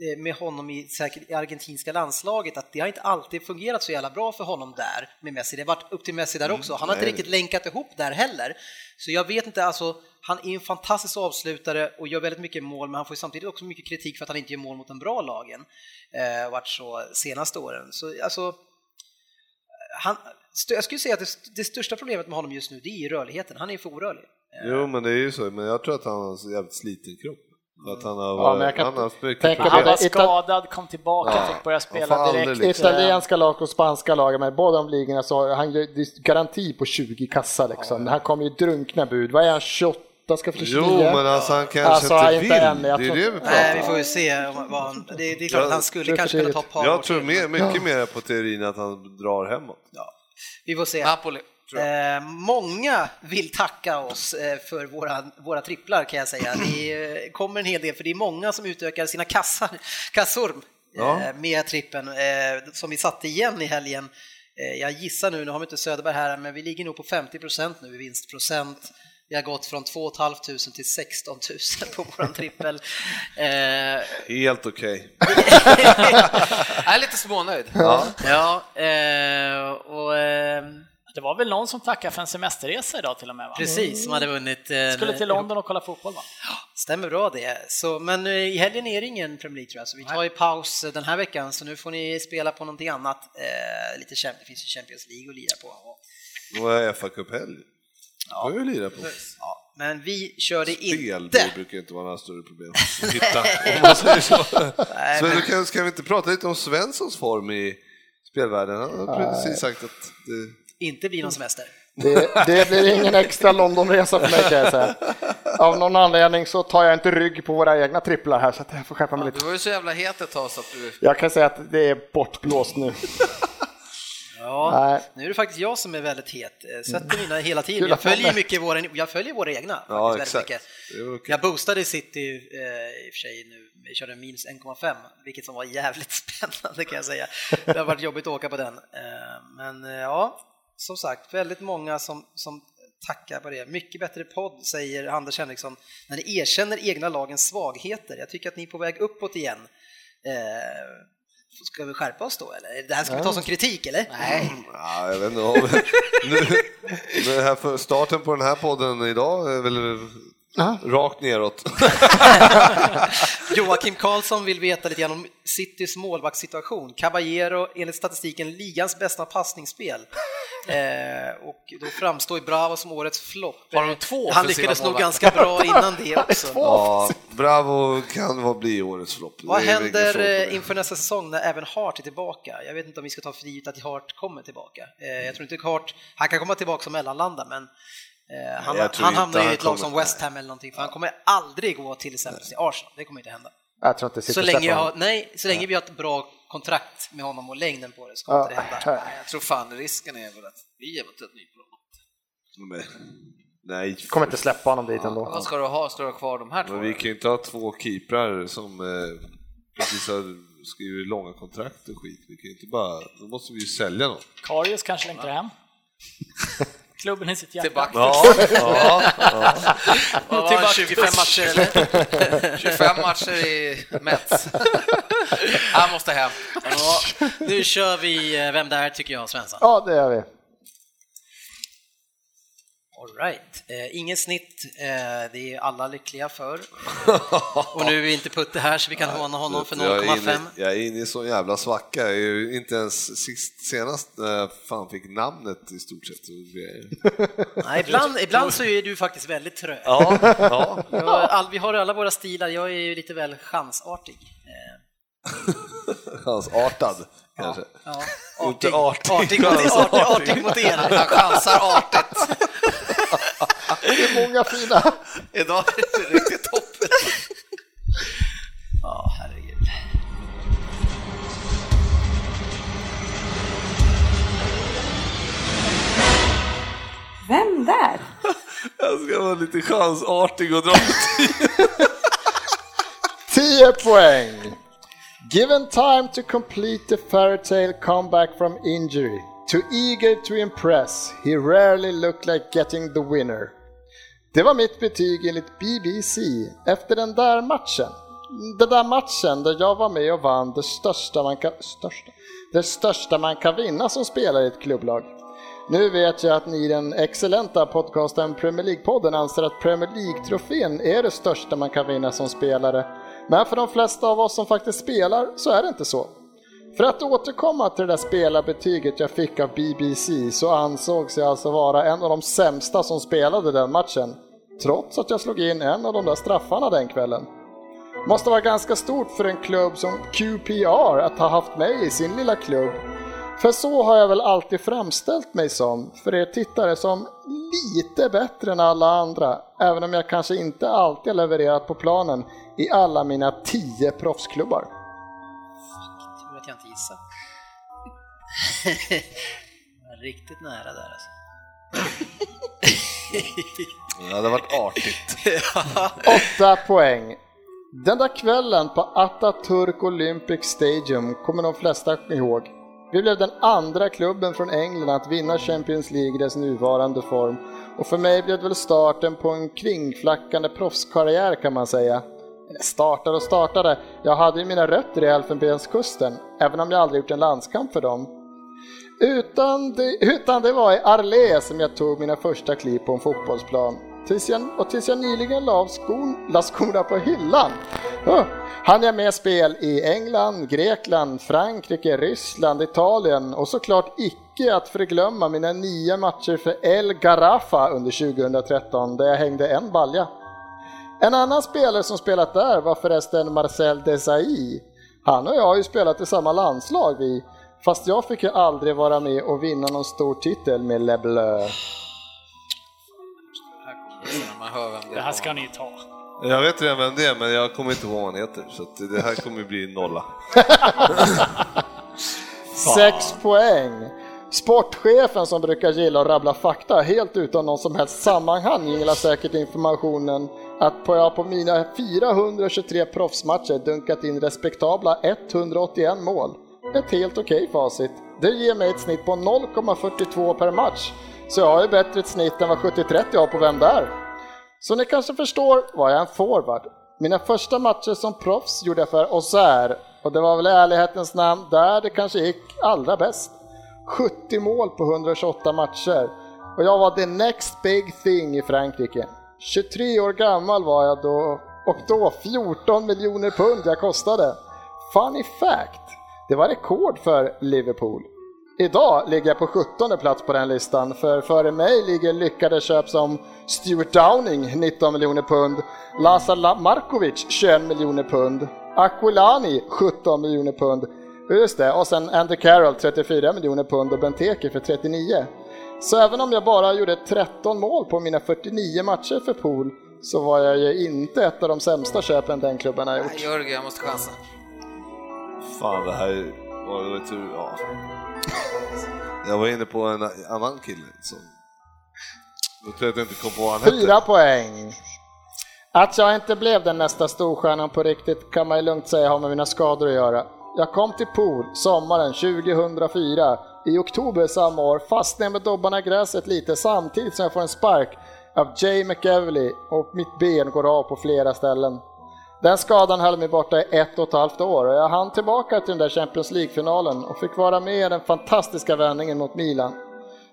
eh, med honom i, säkert, i argentinska landslaget att det har inte alltid fungerat så jävla bra för honom där med Messi. Det har varit upp till Messi där också. Han har inte nej. riktigt länkat ihop där heller. Så jag vet inte, alltså han är en fantastisk avslutare och gör väldigt mycket mål, men han får samtidigt också mycket kritik för att han inte gör mål mot de bra lagen. Eh, varit så senaste åren. Så alltså, han, jag skulle säga att det, det största problemet med honom just nu, det är rörligheten. Han är för orörlig. Jo, men det är ju så, men jag tror att han har en jävligt sliten kropp. Att han har, Ja, varit, men jag kan han har mycket tänka Han var skadad, kom tillbaka, Ja. fick börja spela direkt. liksom- Italienska lag och spanska lag, men båda de ligorna så har han ju garanti på 20 kassa liksom. Han kommer ju drunkna bud. Vad är han, 28? Ska för 29? Jo, men alltså han kanske Alltså, inte inte vill. än, det är jag det tror- vi pratar Nej, vi får ju se. om- vad han, det, är klart att han skulle tror kanske kunna ta ett par Jag tror mer, mycket mer på teorin att han drar hemåt. Vi får se. Napoli. Eh, många vill tacka oss eh, för våra, våra tripplar kan jag säga. Det [CLEARS THROAT] kommer en hel del, för det är många som utökar sina kassar, kassor Ja. eh, med trippen eh, som vi satte igen i helgen. Eh, jag gissar nu, nu har vi inte Söderberg här, men vi ligger nog på 50% nu i vinstprocent. Vi har gått från 2 500 till 16 000 på våran [LAUGHS] trippel. Eh, Helt okej. [LAUGHS] Jag är lite smånöjd. ja, ja eh, och eh, Det var väl någon som tackade för en semesterresa idag till och med? Va? precis, som hade vunnit. eh, Skulle till London och kolla fotboll va? Stämmer bra det. Så, men i helgen är det ingen Premier League tror jag, så vi tar ju paus den här veckan, så nu får ni spela på någonting annat. Eh, lite det finns ju Champions League att lira på. Vad är fa Cup-helg? Ja. Det lira på. Ja, men vi kör det Spel, inte. det brukar inte vara några större problem [LAUGHS] att hitta, om man säger så. [LAUGHS] Så du kan, ska vi inte prata lite om Svenssons form i spelvärlden? Han har precis sagt att det... Inte blir någon semester. Det, det blir ingen extra Londonresa för mig kan jag säga. Av någon anledning så tar jag inte rygg på våra egna tripplar här så att jag får skärpa mig Du lite. var ju så jävla het ett tag så att du... Jag kan säga att det är bortblåst nu. [LAUGHS] Ja, Nej. nu är det faktiskt jag som är väldigt het. Eh, Sätter mina hela tiden. Jag följer mycket våra, jag följer våra egna. Ja, exakt. Jag boostade City eh, i och för sig nu, vi körde minus 1,5, vilket som var jävligt [LAUGHS] spännande kan jag säga. Det har varit jobbigt att åka på den. Eh, Men eh, ja, som sagt, väldigt många som, som tackar på det. Mycket bättre podd, säger Anders Henriksson, när ni erkänner egna lagens svagheter. Jag tycker att ni är på väg uppåt igen. Eh, Ska vi skärpa oss då eller? Det här ska vi ta som kritik eller? Nej. Ja, jag vet inte. om- [LAUGHS] Nu, nu här för starten på den här podden idag är väl rakt neråt. [LAUGHS] Joakim Karlsson vill veta lite grann om Citys målvaktssituation. Caballero enligt statistiken ligans bästa passningsspel. Eh, och då framstår ju Bravo som årets flopp. Har de två Han lyckades nog ganska bra innan det [LAUGHS] också. Ja, Bravo kan vara bli årets flopp. Vad händer eh, inför nästa säsong när även Hart är tillbaka? Jag vet inte om vi ska ta för givet att Hart kommer tillbaka. Eh, jag tror inte Hart, han kan komma tillbaka som mellanlanda men han, tror han inte hamnar i han ett lag kommer- som West Ham eller någonting för han kommer aldrig gå till exempel till Arsenal, det kommer inte hända. Jag tror inte Så länge, jag har, nej, så länge vi har ett bra kontrakt med honom och längden på det ska inte det hända. Ja, Nej, jag tror fan risken är väl att vi eventuellt. Men, nej, kommer inte släppa honom dit ändå. Vad ska du ha? Ska du ha kvar de här två? men vi kan ju inte ha två keeprar som eh, precis har skrivit långa kontrakt och skit. Vi kan ju inte bara, då måste vi ju sälja någon. Karius kanske längtar hem. [LAUGHS] Klubben i sitt hjärta. Tillbaka. Ja, [LAUGHS] ja, ja. Vad var Tillbaka det, 25 matcher eller? 25 matcher i Mets. [LAUGHS] Han måste hem. Ja, nu kör vi eh, Vem där tycker jag, Svensson. Ja, det gör vi. All right. Eh, ingen snitt, eh, det är alla lyckliga för. [LAUGHS] Och nu är inte Putte här så vi kan håna honom för Jag är, inne, 0,5. jag är inne i så jävla svacka. Jag är ju inte ens sist, senast jag fan fick namnet i stort sett. [LAUGHS] Nej, ibland, ibland så är du faktiskt väldigt trög. Ja, [LAUGHS] ja. All, vi har alla våra stilar, jag är ju lite väl chansartig. [LAUGHS] Eh, Hans artad kanske. Ja, Inte artig, artig. artig, artig, [LAUGHS] artig mot er. Han chansar artigt. [LAUGHS] Det är många fina. Idag är det riktigt toppen. Ja, herregud. Vem där? Jag ska vara lite chansartig och dra 10 poäng. Given time to complete the fairy tale comeback from injury, too eager to impress, he rarely looked like getting the winner. Det var mitt betyg enligt BBC efter den där matchen. Den där matchen där jag var med och vann det största man kan, största, det största man kan vinna som spelare i ett klubblag. Nu vet jag att ni i den excellenta podcasten Premier League-podden anser att Premier League-trofén är det största man kan vinna som spelare. Men för de flesta av oss som faktiskt spelar så är det inte så. För att återkomma till det där spelarbetyget jag fick av BBC så ansågs jag alltså vara en av de sämsta som spelade den matchen. Trots att jag slog in en av de där straffarna den kvällen. Måste vara ganska stort för en klubb som QPR att ha haft mig i sin lilla klubb. För så har jag väl alltid framställt mig som, för er tittare, som lite bättre än alla andra. Även om jag kanske inte alltid har levererat på planen i alla mina tio proffsklubbar. Tur att jag inte gissade. [LAUGHS] Riktigt nära där alltså. Det hade varit artigt. [LAUGHS] Åtta poäng. Den där kvällen på Atatürk Olympic Stadium kommer de flesta ihåg. Vi blev den andra klubben från England att vinna Champions League i dess nuvarande form och för mig blev det väl starten på en kringflackande proffskarriär kan man säga. Startade och startade, jag hade ju mina rötter i Elfenbenskusten, även om jag aldrig gjort en landskamp för dem. Utan det, utan det var i Arlé som jag tog mina första kliv på en fotbollsplan. Tills jag, och tills jag nyligen la, skon, la skorna på hyllan. Oh, han jag med spel i England, Grekland, Frankrike, Ryssland, Italien och såklart icke att förglömma mina nio matcher för El Garafa under 2013 där jag hängde en balja. En annan spelare som spelat där var förresten Marcel Desailly. Han och jag har ju spelat i samma landslag vi, fast jag fick ju aldrig vara med och vinna någon stor titel med Le Bleu. Det här ska ni ta. Jag vet redan vem det är, men jag kommer inte ihåg vad han heter, så det här kommer bli nolla. [LAUGHS] Sex poäng. Sportchefen som brukar gilla att rabbla fakta helt utan någon som helst sammanhang gillar säkert informationen att jag på mina 423 proffsmatcher dunkat in respektabla 181 mål. Ett helt okej okay facit. Det ger mig ett snitt på 0,42 per match. Så jag har ju bättre ett snitt än vad 70-30 har på Vem där? Så ni kanske förstår var jag en forward. Mina första matcher som proffs gjorde jag för Auxerre och det var väl i ärlighetens namn där det kanske gick allra bäst. 70 mål på 128 matcher och jag var the next big thing i Frankrike. 23 år gammal var jag då och då 14 miljoner pund jag kostade. Funny fact, det var rekord för Liverpool. Idag ligger jag på 17 plats på den listan, för före mig ligger lyckade köp som Stuart Downing 19 miljoner pund, Lazar Markovic 21 miljoner pund, Aquilani 17 miljoner pund, just det, och sen Andy Carroll 34 miljoner pund och Benteke för 39. Så även om jag bara gjorde 13 mål på mina 49 matcher för Pool så var jag ju inte ett av de sämsta köpen den klubben har gjort. Nej, Jörgen, jag måste chansa. Fan, det här var lite... Ja. Jag var inne på en annan kille som... Då tror jag att jag inte kom på vad han Fyra hette. poäng. Att jag inte blev den nästa storstjärnan på riktigt kan man ju lugnt säga har med mina skador att göra. Jag kom till Pool sommaren 2004. I oktober samma år fastnade jag med dobbarna i gräset lite samtidigt som jag får en spark av Jay McEvely och mitt ben går av på flera ställen. Den skadan höll mig borta i ett och ett halvt år och jag hann tillbaka till den där Champions League-finalen och fick vara med i den fantastiska vändningen mot Milan.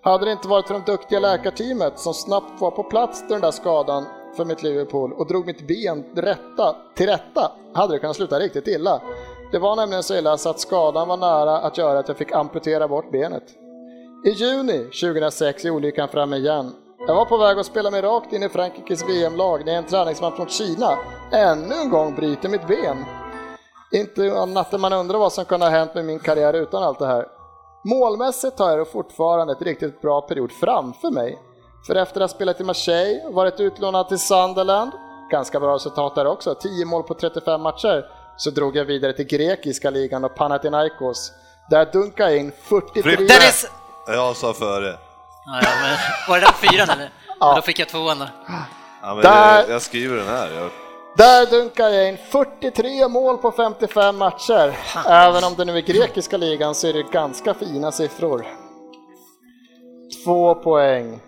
Hade det inte varit för det duktiga läkarteamet som snabbt var på plats till den där skadan för mitt Liverpool och drog mitt ben rätta, till rätta hade det kunnat sluta riktigt illa. Det var nämligen så illa så att skadan var nära att göra att jag fick amputera bort benet. I juni 2006 är olyckan framme igen jag var på väg att spela mig rakt in i Frankrikes VM-lag när en träningsmatch mot Kina ännu en gång bryter mitt ben. Inte natten man undrar vad som kunde ha hänt med min karriär utan allt det här. Målmässigt har jag fortfarande ett riktigt bra period framför mig. För efter att ha spelat i Marseille, varit utlånad till Sunderland, ganska bra resultat där också, 10 mål på 35 matcher, så drog jag vidare till grekiska ligan och Panathinaikos. Där dunkade jag in 43... Dennis! Jag sa före. Ja, men, var det den fyran eller? Ja. Då fick jag tvåan då. Ja, men Där... jag skriver den här. Jag... Där dunkar jag in 43 mål på 55 matcher. Även om det nu är grekiska ligan så är det ganska fina siffror. Två poäng.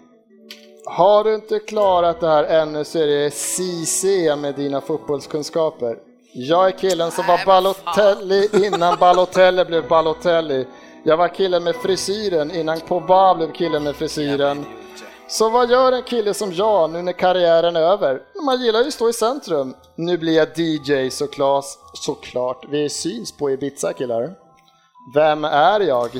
Har du inte klarat det här ännu så är det CC med dina fotbollskunskaper. Jag är killen som var Balotelli innan Balotelli blev Balotelli. Jag var killen med frisyren innan Pogba blev killen med frisyren. Så vad gör en kille som jag nu när karriären är över? Man gillar ju att stå i centrum. Nu blir jag DJ såklart. såklart. Vi syns på Ibiza killar. Vem är jag?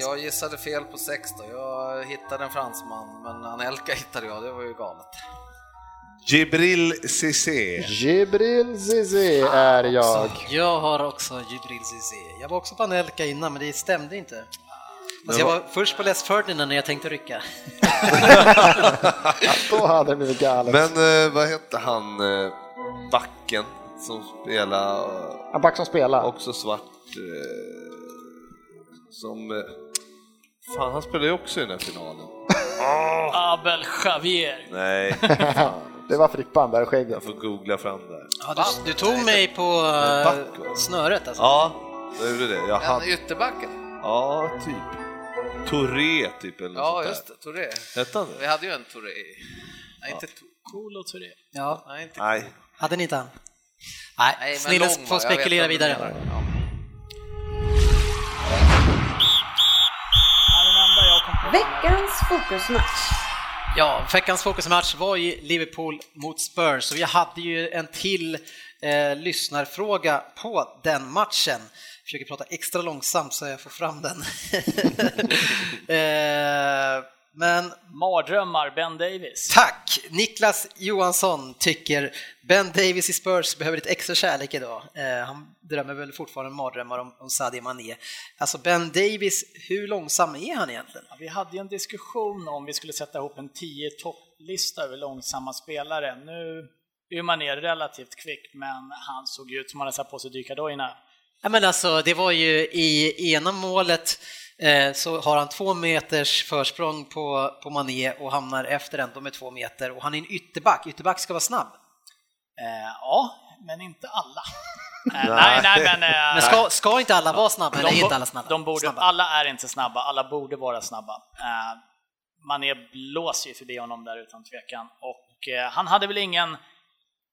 Jag gissade fel på sex då. Jag hittade en fransman, men Anelka hittade jag. Det var ju galet. Jibril Cissé. Jibril Cissé är jag. Jag har också Jibril Cissé. Jag var också på Anelka innan, men det stämde inte. Alltså jag var först på Les Ferdinand när jag tänkte rycka. [LAUGHS] Då hade det blivit galet. Men eh, vad hette han, eh, backen som spelade? En back som spelar. Också svart. Eh, som... Eh, fan, han spelade ju också i den här finalen. Abel Javier. Nej. [LAUGHS] Det var Frippan där, skägget. Jag får googla fram där. Ja, du, du tog mig på uh, snöret alltså? Ja, jag gjorde det. Jag hann... En ytterbacken? Ja, typ. Touré typ eller något Ja, sånt där. just det, Touré. Hette han det? Vi hade ju en Touré. Nej, inte och Touré. Ja, Nej, inte Nej. hade ni inte han? Nej, Nej, men Snille lång får var- jag vet spekulera vad du vidare. menar. Ja. Veckans fokusmatch. Ja, veckans fokusmatch var ju Liverpool mot Spurs och vi hade ju en till eh, lyssnarfråga på den matchen. Jag försöker prata extra långsamt så jag får fram den. [LAUGHS] eh, men Mardrömmar, Ben Davis. tack! Niklas Johansson tycker Ben Davis i Spurs behöver lite extra kärlek idag. Eh, han drömmer väl fortfarande mardrömmar om, om Sadio Mané. Alltså Ben Davis, hur långsam är han egentligen? Ja, vi hade ju en diskussion om vi skulle sätta ihop en 10 topplista över långsamma spelare. Nu är man ner relativt kvick, men han såg ju ut som han hade satt på sig dykardojorna. Ja, men alltså, det var ju i ena målet så har han två meters försprång på, på Mané och hamnar efter ändå med två meter och han är en ytterback, ytterback ska vara snabb. Eh, ja, men inte alla. Eh, nej, nej, men... Eh, [LAUGHS] Men ska, ska inte alla vara snabba eller är inte alla snabba? De borde, snabba? alla är inte snabba, alla borde vara snabba. Eh, Mané blåser ju förbi honom där utan tvekan. Och eh, han hade väl ingen...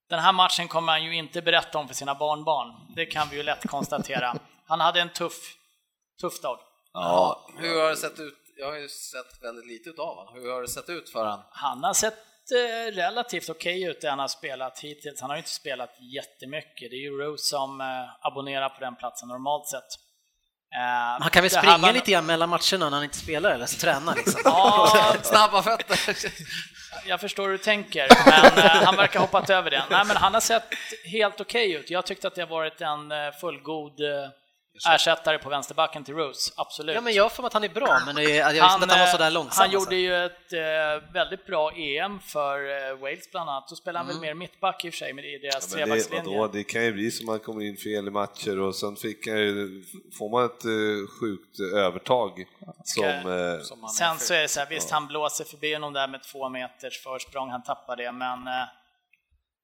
Den här matchen kommer han ju inte berätta om för sina barnbarn. Det kan vi ju lätt konstatera. Han hade en tuff, tuff dag. Ja, hur har det sett ut? Jag har ju sett väldigt lite av honom. Hur har det sett ut för han? Han har sett eh, relativt okej ut det han har spelat hittills. Han har ju inte spelat jättemycket. Det är ju Rose som eh, abonnerar på den platsen normalt sett. Eh, Han kan väl springa var- lite grann mellan matcherna när han inte spelar eller så tränar liksom. Ja, [LAUGHS] Snabba fötter! [LAUGHS] jag förstår hur du tänker, men han verkar ha hoppat över det. Nej, men han har sett helt okej ut. Jag tyckte att det har varit en fullgod ersättare på vänsterbacken till Rose, absolut. Ja, men jag mig att han är bra, men det jag visste inte att han var eh, sådär långsam. han alltså. gjorde ju ett eh, väldigt bra EM för eh, Wales bland annat. Då spelade han väl mer mittback i och för sig, men i deras Mm. Det, trebackslinje. vadå, det kan ju bli som att man kommer in fel i matcher och sen fick han får man ett eh, sjukt övertag som... eh, Som han Sen så är det så här, visst han blåser förbi honom där med två meters försprång, han tappar det, men eh,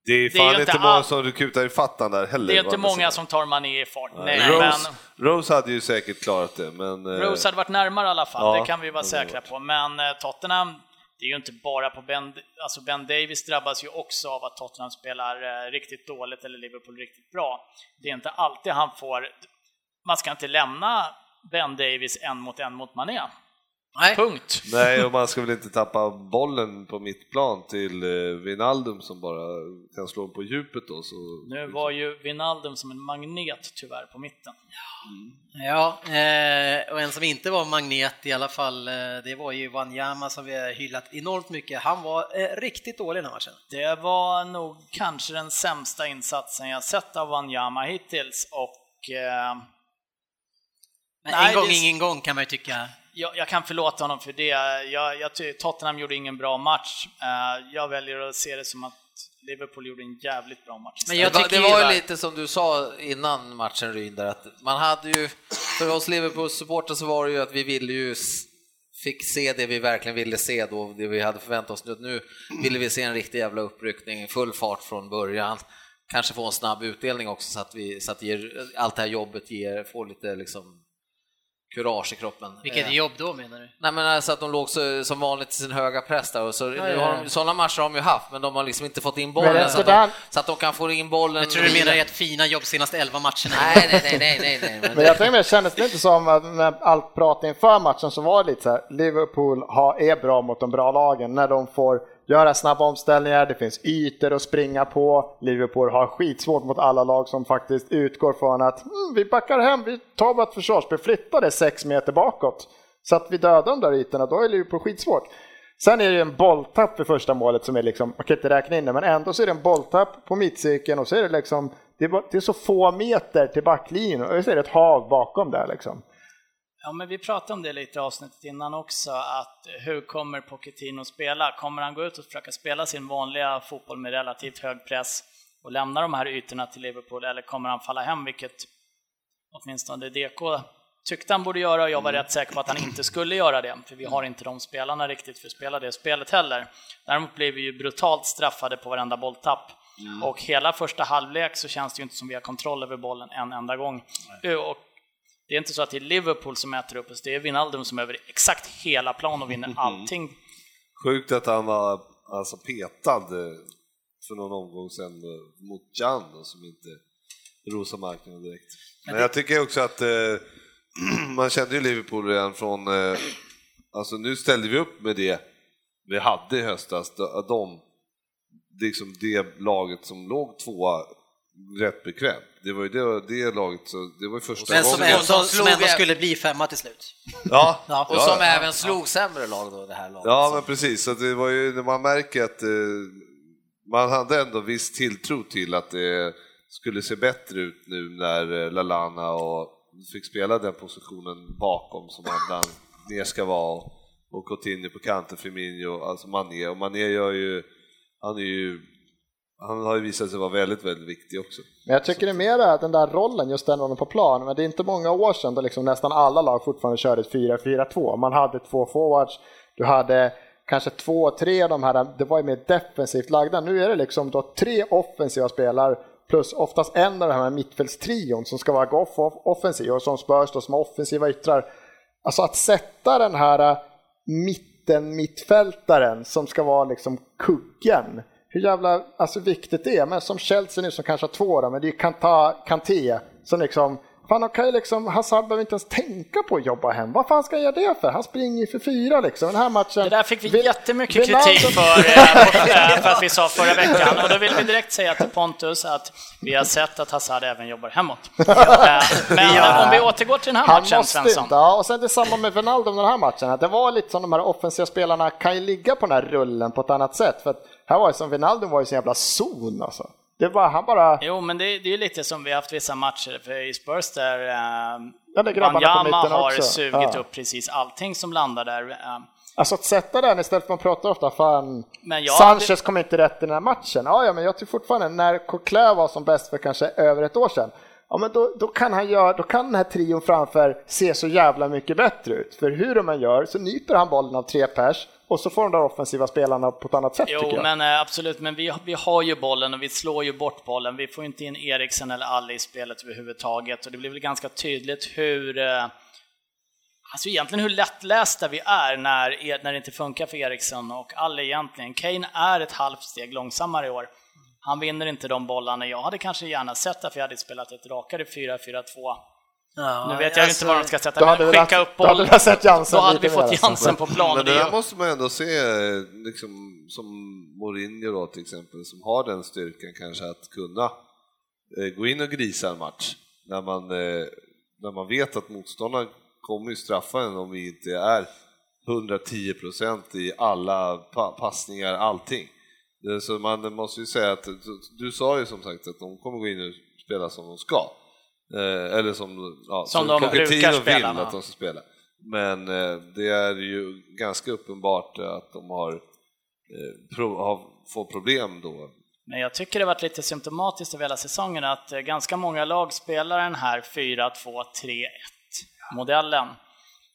det är det är fan inte inte många all- som kutar i fattan där heller. det är inte många som tar Mané i fart. Nej, Rose, men Rose hade ju säkert klarat det, men... eh, Rose hade varit närmare i alla fall, Ja, det kan vi vara säkra på. Men eh, Tottenham, det är ju inte bara på Ben, alltså Ben Davis drabbas ju också av att Tottenham spelar eh, riktigt dåligt eller Liverpool riktigt bra. Det är inte alltid han får, man ska inte lämna Ben Davis en mot en mot Mané. Nej. Punkt. Nej, och man ska väl inte tappa bollen på mittplan till eh, Wijnaldum som bara kan slå på djupet då. Så... Nu var ju Wijnaldum som en magnet tyvärr på mitten. Ja, eh, och en som inte var magnet i alla fall, eh, det var ju Wanyama som vi har hyllat enormt mycket. Han var eh, riktigt dålig den här matchen. Det var nog kanske den sämsta insatsen jag sett av Wanyama hittills och eh, Men Nej, en gång, det- ingen gång kan man ju tycka. Jag, jag kan förlåta honom för det. Jag, jag, Tottenham gjorde ingen bra match. Eh, jag väljer att se det som att Liverpool gjorde en jävligt bra match. Men jag det var, tycker det var ju- lite som du sa innan matchen Ryn, där att man hade ju, för oss Liverpool-supportrar så var det ju att vi ville ju fick se det vi verkligen ville se då, det vi hade förväntat oss nu. Nu ville vi se en riktig jävla uppryckning, full fart från början. Kanske få en snabb utdelning också så att, vi, så att ger, allt det här jobbet ger, får lite liksom kurage i kroppen. Vilket Eh, jobb då menar du? Nej men alltså att de låg så, som vanligt i sin höga press där och så, ja, har de, sådana matcher har de ju haft men de har liksom inte fått in bollen så, att de, så att de kan få in bollen. Jag tror du menar ert fina jobb senaste 11 matcherna. Nej, nej, nej, nej, nej, nej. Men Men jag tänker mig, kändes det inte som att med allt prat inför matchen så var det lite så här, Liverpool har, är bra mot de bra lagen när de får göra snabba omställningar, det finns ytor att springa på. Liverpool har skitsvårt mot alla lag som faktiskt utgår från att mm, vi backar hem, vi tar vårt försvarsspel, flyttar det sex meter bakåt. Så att vi dödar de där ytorna, då är Liverpool skitsvårt. Sen är det ju en bolltapp vid första målet som är liksom, man kan inte räkna in det, men ändå så är det en bolltapp på mittcirkeln och så är det liksom, det är, det är så få meter till backlinjen och så är det ett hav bakom där liksom. Ja, men vi pratade om det lite i avsnittet innan också, att hur kommer Pochettino spela? Kommer han gå ut och försöka spela sin vanliga fotboll med relativt hög press och lämna de här ytorna till Liverpool, eller kommer han falla hem, vilket åtminstone DK tyckte han borde göra och jag var rätt säker på att han inte skulle göra det, för vi har inte de spelarna riktigt för att spela det spelet heller. Däremot blev vi ju brutalt straffade på varenda bolltapp. Och hela första halvlek så känns det ju inte som vi har kontroll över bollen en enda gång. Och Det är inte så att det är Liverpool som äter upp oss, det är Wijnaldum som över exakt hela plan och vinner allting. Sjukt att han var alltså petad eh, för någon omgång sedan eh, mot Jan som inte rosar marknaden direkt. Men jag tycker också att eh, [CLEARS THROAT] man kände ju Liverpool redan från, eh, alltså nu ställde vi upp med det vi hade i höstas, de, liksom det laget som låg tvåa rätt bekvämt. Det var ju det, det laget, så det var ju första Men som gången. ändå, som ändå skulle bli femma till slut. Ja, Ja. Och som även slog sämre lag då, det här laget. Ja, Så- men precis. Så det var ju när man märker att eh, man hade ändå viss tilltro till att det skulle se bättre ut nu när eh, Lalana och fick spela den positionen bakom som han ner ska vara och Coutinho på kanten, Firmino, alltså Mané. Och Mané gör ju, han är ju, han har ju visat sig vara väldigt, väldigt viktig också. Men jag tycker det är mera den där rollen, just den rollen på plan. Men det är inte många år sedan då liksom nästan alla lag fortfarande körde ett 4-4-2. Man hade två forwards, du hade kanske två, tre av de här, det var ju mer defensivt lagda. Nu är det liksom då tre offensiva spelare plus oftast en av de här mittfältstrion som ska vara off offensiv och som Spurs då som har offensiva yttrar. Alltså att sätta den här äh, mitten mittfältaren som ska vara liksom kuggen. Hur jävla alltså, viktigt det är. Men som Chelsea nu som kanske har två då, men det är Kanta, Kanté som liksom Fan, de kan ju liksom, Hazard behöver inte ens tänka på att jobba hem. Vad fan ska han göra det för? Han springer ju för fyra liksom. Den här matchen... Det där fick vi Vil- jättemycket Wijnaldum- kritik för, eh, [LAUGHS] för att vi sa förra veckan. Och då vill vi direkt säga till Pontus att vi har sett att Hazard även jobbar hemåt. [LAUGHS] Eh, Men om vi återgår till den här Han matchen, måste Svensson. inte, ja, och sen detsamma med Wijnaldum den här matchen, att det var lite som de här offensiva spelarna kan ju ligga på den här rullen på ett annat sätt. För att här var det som Wijnaldum var ju så jävla zon alltså. Det var, han bara... Jo, men det, det är ju lite som vi haft vissa matcher för i Spurs där eh, Ja, det Wanyama har också. sugit Ja. upp precis allting som landar där. Eh, Alltså att sätta den istället för att man pratar ofta, fan, jag Sanchez hade- kom inte rätt i den här matchen. Ja, ja, men jag tycker fortfarande, när Coquelin var som bäst för kanske över ett år sedan, ja men då, då kan han göra, då kan den här trion framför se så jävla mycket bättre ut. För hur de än gör så nyper han bollen av tre pers och så får de där offensiva spelarna på ett annat sätt Jo, men eh, absolut, men vi, vi har ju bollen och vi slår ju bort bollen. Vi får inte in Eriksen eller Ali i spelet överhuvudtaget och det blir väl ganska tydligt hur eh, Alltså egentligen hur lättlästa vi är när, när det inte funkar för Eriksen och Ali egentligen. Kane är ett halvt steg långsammare i år. Han vinner inte de bollarna. Jag hade kanske gärna sett att vi hade spelat ett rakare 4-4-2. Ja, Nu vet jag alltså, inte var de ska sätta, men skicka lagt- upp då hade bollen. vi sett Jansen Då hade vi fått alltså. Jansen på plan. Men det det där måste man ändå se, liksom, som Mourinho då till exempel, som har den styrkan kanske att kunna eh, gå in och grisa en match när man, eh, när man vet att motståndaren kommer ju straffa en om vi inte är 110 procent i alla pa passningar, allting. Det- Så man måste ju säga att, du, du sa ju som sagt att de kommer gå in och spela som de ska. Eh, eller som, ja, Som de Pochettino brukar vill spela, att va? de ska spela. Men eh, det är ju ganska uppenbart att de har, eh, får problem då. Men jag tycker det har varit lite symptomatiskt över hela säsongen att eh, ganska många lag spelar den här 4-2-3-1-modellen.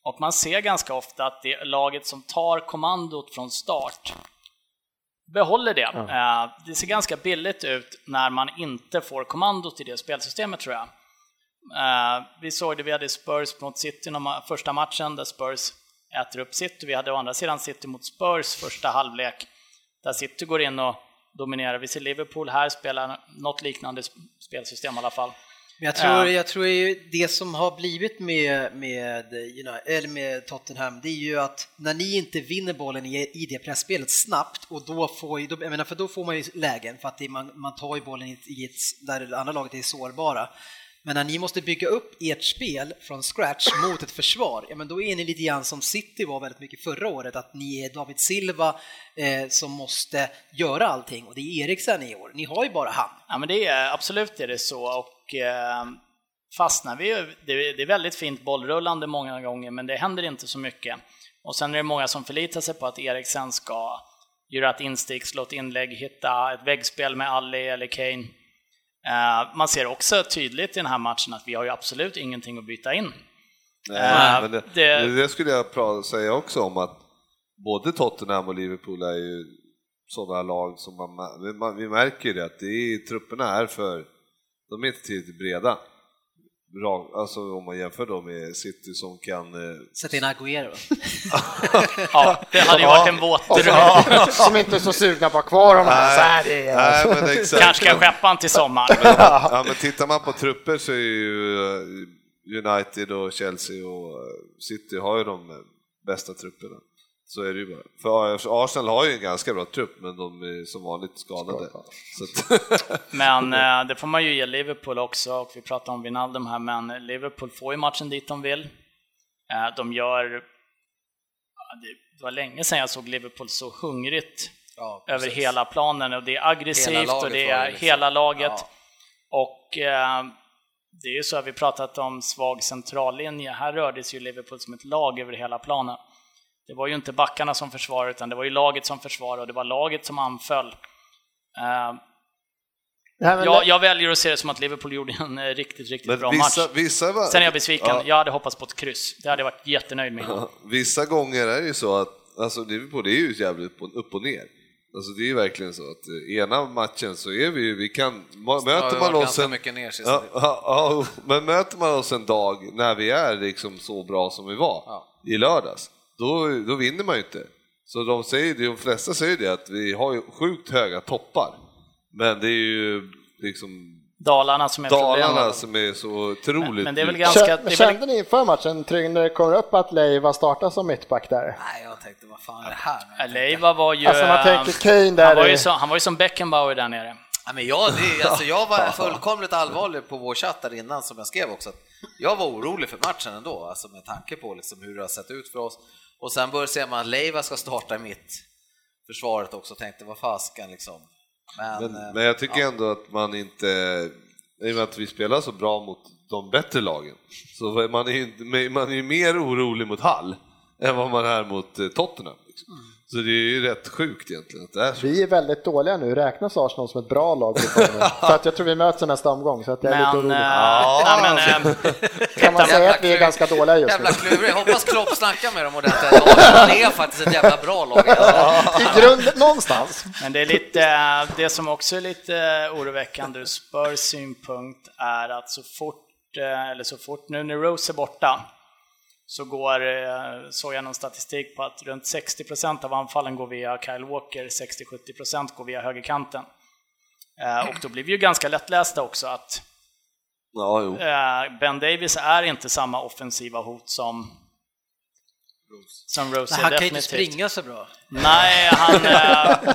Och man ser ganska ofta att det är laget som tar kommandot från start behåller det. Eh, Det ser ganska billigt ut när man inte får kommandot i det spelsystemet tror jag. Eh, Vi såg det, vi hade Spurs mot City första matchen där Spurs äter upp City. Vi hade å andra sidan City mot Spurs första halvlek där City går in och dominerar. Vi ser Liverpool här spela något liknande sp- spelsystem i alla fall. Men jag tror, Ja. jag tror ju det som har blivit med, med, eller med Tottenham, det är ju att när ni inte vinner bollen i, det pressspelet snabbt, och då får, jag menar, för då får man ju lägen, för att man, man tar ju bollen i ett, där det andra laget är sårbara. Men när ni måste bygga upp ert spel från scratch mot ett försvar, ja men då är ni lite grann som City var väldigt mycket förra året, att ni är David Silva eh, som måste göra allting och det är Eriksen i år. Ni har ju bara han. Ja, men det är absolut är det så och eh, fastnar vi det, det är väldigt fint bollrullande många gånger men det händer inte så mycket. Och sen är det många som förlitar sig på att Eriksen ska göra ett instick, slå ett inlägg, hitta ett väggspel med Ali eller Kane. Eh, man ser också tydligt i den här matchen att vi har ju absolut ingenting att byta in. Nej, Eh, men det, det- det... skulle jag säga också om att både Tottenham och Liverpool är ju sådana lag som man, vi- märker det att det är, trupperna är för, de är inte tillräckligt breda. Bra, alltså om man jämför dem med City som kan... Eh... Sätta in Agüero. [LAUGHS] ja, det hade ju varit en våt dröm. [LAUGHS] som inte är så sugna på att kvar dem här. Nej, nej, men exakt. Kanske kan skeppa han till sommaren. ja, men tittar man på trupper så är ju eh, United och Chelsea och eh, City har ju de bästa trupperna. Så är det ju bara. För Arsenal har ju en ganska bra trupp, men de är som vanligt skadade. [LAUGHS] [LAUGHS] men eh, det får man ju ge Liverpool också, och vi pratar om Wijnaldum här, men Liverpool får ju matchen dit de vill. Eh, de gör... Det var länge sedan jag såg Liverpool så hungrigt ja, över hela planen, och det är aggressivt och det är liksom. hela laget. Ja. Och eh, det är ju så att vi pratat om svag centrallinje, här rördes ju Liverpool som ett lag över hela planen. Det var ju inte backarna som försvarade, utan det var ju laget som försvarade och det var laget som anföll. Uh, Nej, jag, jag, väljer att se det som att Liverpool gjorde en eh, riktigt, riktigt bra vissa, match. Vissa var... Sen är jag besviken. Ja. Jag hade hoppats på ett kryss. Det hade jag varit jättenöjd med. vissa gånger är det ju så att alltså, Liverpool är ju jävligt upp och ner. Alltså det är verkligen så att eh, ena matchen så är vi ju, vi kan, möter man oss en... Ja, ja, ja, men möter man oss en dag när vi är liksom så bra som vi var ja. i lördags, då, då vinner man ju inte. Så de, säger, de flesta säger det att vi har ju sjukt höga toppar, men det är ju liksom Dalarna som är Dalarna som är så otroligt... Men, det är väl ganska... Kände, kände ni inför matchen, när det kommer upp att Leiva startar som mittback där? Nej, jag tänkte vad fan är det här? Leiva var ju... Alltså man tänker Kane där... Han var ju, som, han var ju som Beckenbauer där nere. Ja, men jag, det, alltså jag var fullkomligt allvarlig på vår chatt där innan som jag skrev också. jag var orolig för matchen ändå, alltså med tanke på liksom hur det har sett ut för oss. Och sen börjar se man Leiva ska starta i mitt försvaret också, tänkte vad faskan liksom. Men, men, men, jag tycker ja. ändå att man inte, i och med att vi spelar så bra mot de bättre lagen, så man är ju man är mer orolig mot Hall än vad man är mot eh, Tottenham. Liksom. Mm. Så det är ju rätt sjukt egentligen. Att det är så. Vi är väldigt dåliga nu, räknas Arsenal som ett bra lag? för [LAUGHS] att jag tror vi möts i nästa omgång, så att jag är men, lite orolig. Äh, ja, men, äh, kan man säga [LAUGHS] att vi är ganska dåliga just jävla nu? Jävla klurig, hoppas Klopp snackar med dem ordentligt. Arsenal är faktiskt ett jävla bra lag. [LAUGHS] I grunden, någonstans. Men det är lite, eh, det som också är lite oroväckande ur Spurs synpunkt är att så fort, eller så fort nu när Rose är borta, så går, eh, såg jag någon statistik på att runt 60% av anfallen går via Kyle Walker, 60-70% går via högerkanten. Eh, och då blir vi ju ganska lättlästa också att ja, eh, Ben Davis är inte samma offensiva hot som som Rose Han kan ju inte springa så bra. Nej, han, [LAUGHS] eh,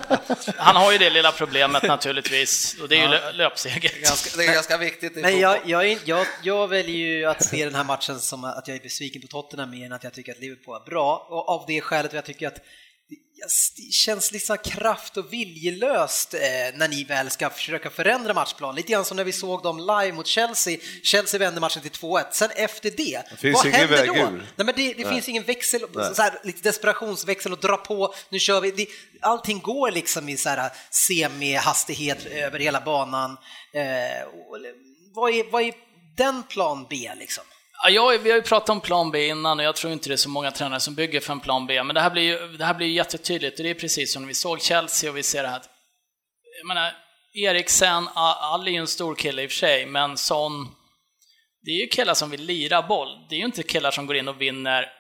han har ju det lilla problemet naturligtvis, och det är ju ja. löpseger. Det är ganska, det är ganska viktigt. Men jag, jag, jag, jag, väljer ju att se den här matchen som att jag är besviken på Tottenham mer än att jag tycker att Liverpool är bra, och av det skälet jag tycker att det känns liksom kraft och viljelöst eh, när ni väl ska försöka förändra matchplanen. Lite grann som när vi såg dem live mot Chelsea. Chelsea vände matchen till 2-1. Sen efter det, det vad händer då? Nej, men det, det finns ingen växel, så här, lite desperationsväxel och dra på, nu kör vi. Det, allting går liksom i så här semi-hastighet över hela banan. Eh, vad, är, vad är den plan B liksom? Ja, vi har ju pratat om plan B innan och jag tror inte det är så många tränare som bygger för en plan B, men det här blir ju, det här blir jättetydligt och det är precis som när vi såg Chelsea och vi ser det här. Jag menar, Eriksen, Ali är ju en stor kille i och för sig, men Son, det är ju killar som vill lira boll. Det är ju inte killar som går in och vinner,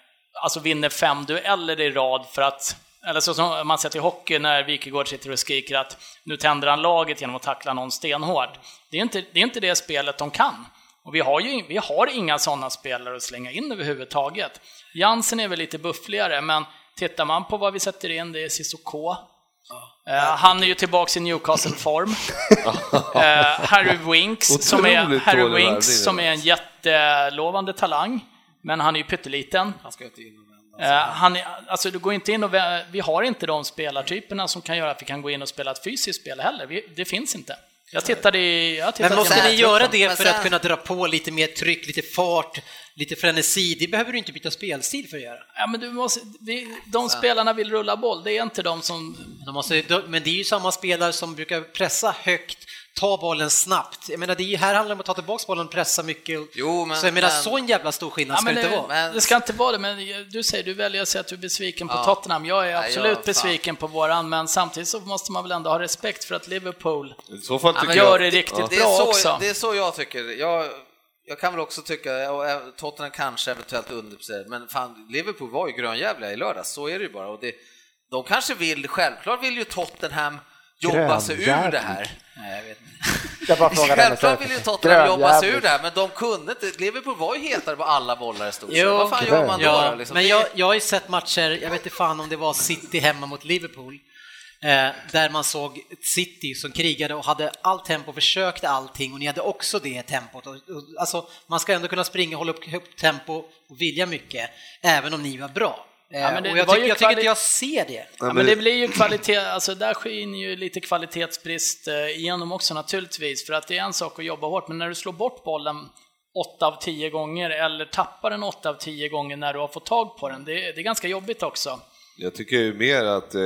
alltså vinner fem dueller i rad för att eller så som man sett i hockey när Wikegård sitter och skriker att nu tänder han laget genom att tackla någon stenhårt. Det är inte det, är inte det spelet de kan. Och vi har ju vi har inga sådana spelare att slänga in överhuvudtaget. Jansen är väl lite buffligare, men tittar man på vad vi sätter in, det är Cissoko. Ja. Uh, han är ju tillbaks i Newcastle-form. uh, [LAUGHS] Harry Winks, som är, Harry Winks som är en jättelovande talang, men han är ju pytteliten. Han ska inte in uh, han är, alltså, du går inte in och, vi har inte de spelartyperna som kan göra att vi kan gå in och spela ett fysiskt spel heller. Vi, det finns inte. Jag tittade i... Jag tittade men måste ni göra det för att kunna dra på lite mer tryck, lite fart, lite frenesi? Det behöver du inte byta spelstil för att göra. Ja, men du måste, det, de spelarna vill rulla boll, det är inte de som... De måste, men det är ju samma spelare som brukar pressa högt, ta bollen snabbt. Jag menar, det är, här handlar det om att ta tillbaka bollen, pressa mycket. Jo, men, så jag menar, men... så en jävla stor skillnad ja, ska det inte vara. Men... Det ska inte vara det, men du säger, du väljer att säga att du är besviken på ja. Tottenham. Jag är absolut ja, besviken på våran, men samtidigt så måste man väl ändå ha respekt för att Liverpool så fall gör det riktigt ja. bra det också. Det är så jag tycker. Jag, jag kan väl också tycka, och Tottenham kanske eventuellt underpresterar, men fan, Liverpool var ju grönjävliga i lördags, så är det ju bara. Och det, de kanske vill, självklart vill ju Tottenham jobba sig ur det här. Nej, jag vet inte. [LAUGHS] Jag bara Självklart vill ju Tottenham jobba sig ur det här, men de kunde inte. Liverpool var ju hetare på alla bollar i stort sett. Vad fan gör man då? Ja, liksom? Men jag, jag har ju sett matcher, jag vet inte fan om det var City hemma mot Liverpool, Eh, där man såg City som krigade och hade allt tempo, försökte allting och ni hade också det tempot. Alltså, man ska ändå kunna springa, hålla upp högt tempo och vilja mycket, även om ni var bra. Eh, ja, det, och jag, tycker, jag tycker inte jag ser det. Ja, men det blir ju kvalitet, alltså där skiner ju lite kvalitetsbrist eh, igenom också naturligtvis, för att det är en sak att jobba hårt, men när du slår bort bollen 8 av 10 gånger eller tappar den 8 av 10 gånger när du har fått tag på den, det, det är ganska jobbigt också. Jag tycker ju mer att eh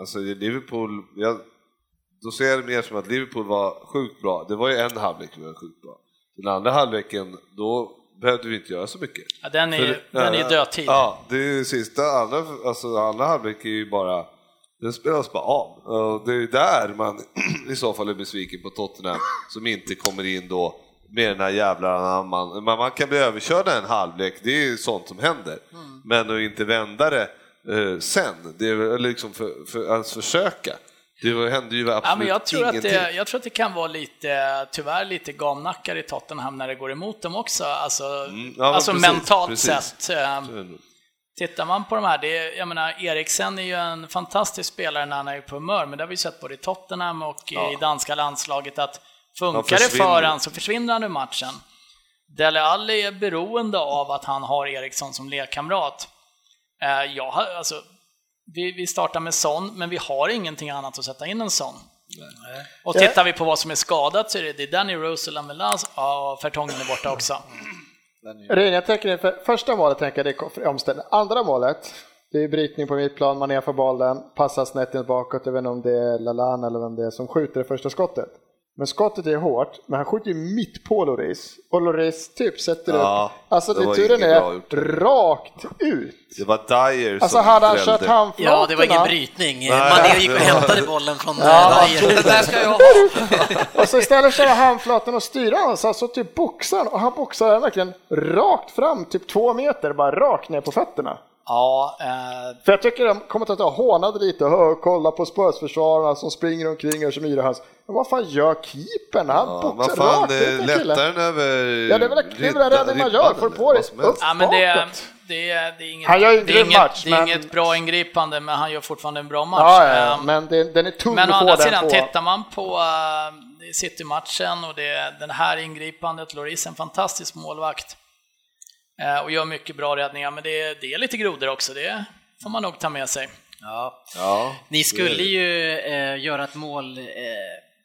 Alltså Liverpool, jag, då ser jag det mer som att Liverpool var sjukt bra. Det var ju en halvlek som var sjukt bra. Den andra halvleken, då behövde vi inte göra så mycket. Ja, den är, För, den är dödtid. Ja, det är sista, andra, alltså andra halvlek är ju bara, den spelas bara av. Och det är där man [CLEARS THROAT] i så fall är besviken på Tottenham som inte kommer in då med den här jävla man, man kan bli överkörd en halvlek, det är sånt som händer. Mm. Men att inte vända det eh, sen. Det är liksom för, för att försöka. Det händer ju absolut ja, men jag tror ingenting. Att det, jag tror att det kan vara lite, tyvärr lite gamnackar i Tottenham när det går emot dem också, alltså, mm, ja, alltså precis, mentalt precis. sett. Ehm, tittar man på de här, det är, jag menar Eriksen är ju en fantastisk spelare när han är på humör, men det har vi sett både i Tottenham och ja. i danska landslaget att funkar det för honom så försvinner han ur matchen. Dele Alli är beroende av att han har Eriksson som lekkamrat. Eh, jag alltså, vi, vi startar med sån, men vi har ingenting annat att sätta in en sån. Nej. Och tittar vi på vad som är skadat så är det, det är Danny Rose och Lamelas, ja, Fertongen är borta också. Ren, jag tänker för första målet tänker jag det är omställning. Andra målet, det är brytning på mittplan, man är för bollen, passar snett bakåt, jag vet inte om det är Lalan eller vem det är som skjuter det första skottet. Men skottet är hårt, men han skjuter ju mitt på Loris. Och Loris typ sätter ja, upp, alltså det turen är rakt ut. Det var Dyer Alltså hade han kört handflatorna. Ja, det var ingen brytning. Mané gick och hämtade bollen från ja, Dyer. Det där ska jag ha. [LAUGHS] och så istället kör handflatorna och styr han, så alltså typ boxar och han boxar verkligen rakt fram, typ två meter, bara rakt ner på fötterna. Ja, eh... För jag tycker de kommer att hånade lite och kolla på Spurs-försvararna som springer omkring och som Myrahans. Men vad fan gör keepern? Han ja, boxar fan, rakt ut lättare än över... Ja, det är väl det, det man gör, får på det upp ja, men det, är, det, är, det är inget, han gör det är inget, match, det är men... inget bra ingripande, men han gör fortfarande en bra match. Ja, ja um, men det, den är tung Men å andra sidan, på. tittar man på uh, City-matchen och det, den här ingripandet, Loris en fantastisk målvakt. Eh, och gör mycket bra räddningar, men det är, det är lite grodor också, det får man nog ta med sig. Ja. ja Ni skulle ju eh, göra ett mål eh,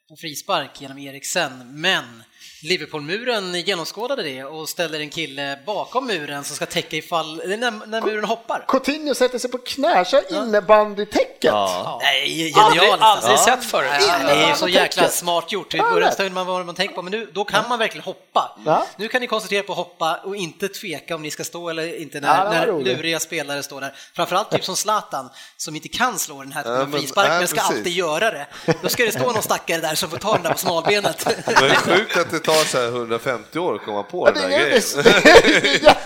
på frispark genom Eriksen, men Liverpoolmuren genomskådade det och ställer en kille bakom muren som ska täcka ifall, när, när muren hoppar. Coutinho sätter sig på knä, kör innebandytäcket. Ja. Nej, genialiskt. Aldrig, aldrig ja. sett förut. det är så jäkla smart gjort. I början stod man vad man tänker på, men nu, då kan man verkligen hoppa. Ja. Nu kan ni koncentrera på att hoppa och inte tveka om ni ska stå eller inte när, när luriga spelare står där. Framförallt typ som Zlatan, som inte kan slå den här ja, frispark, men, men ska alltid göra det. Då ska det stå någon stackare där som får ta den där på smalbenet. Det är sjukt att det tar tar så 150 år att komma på ja, den där grejen.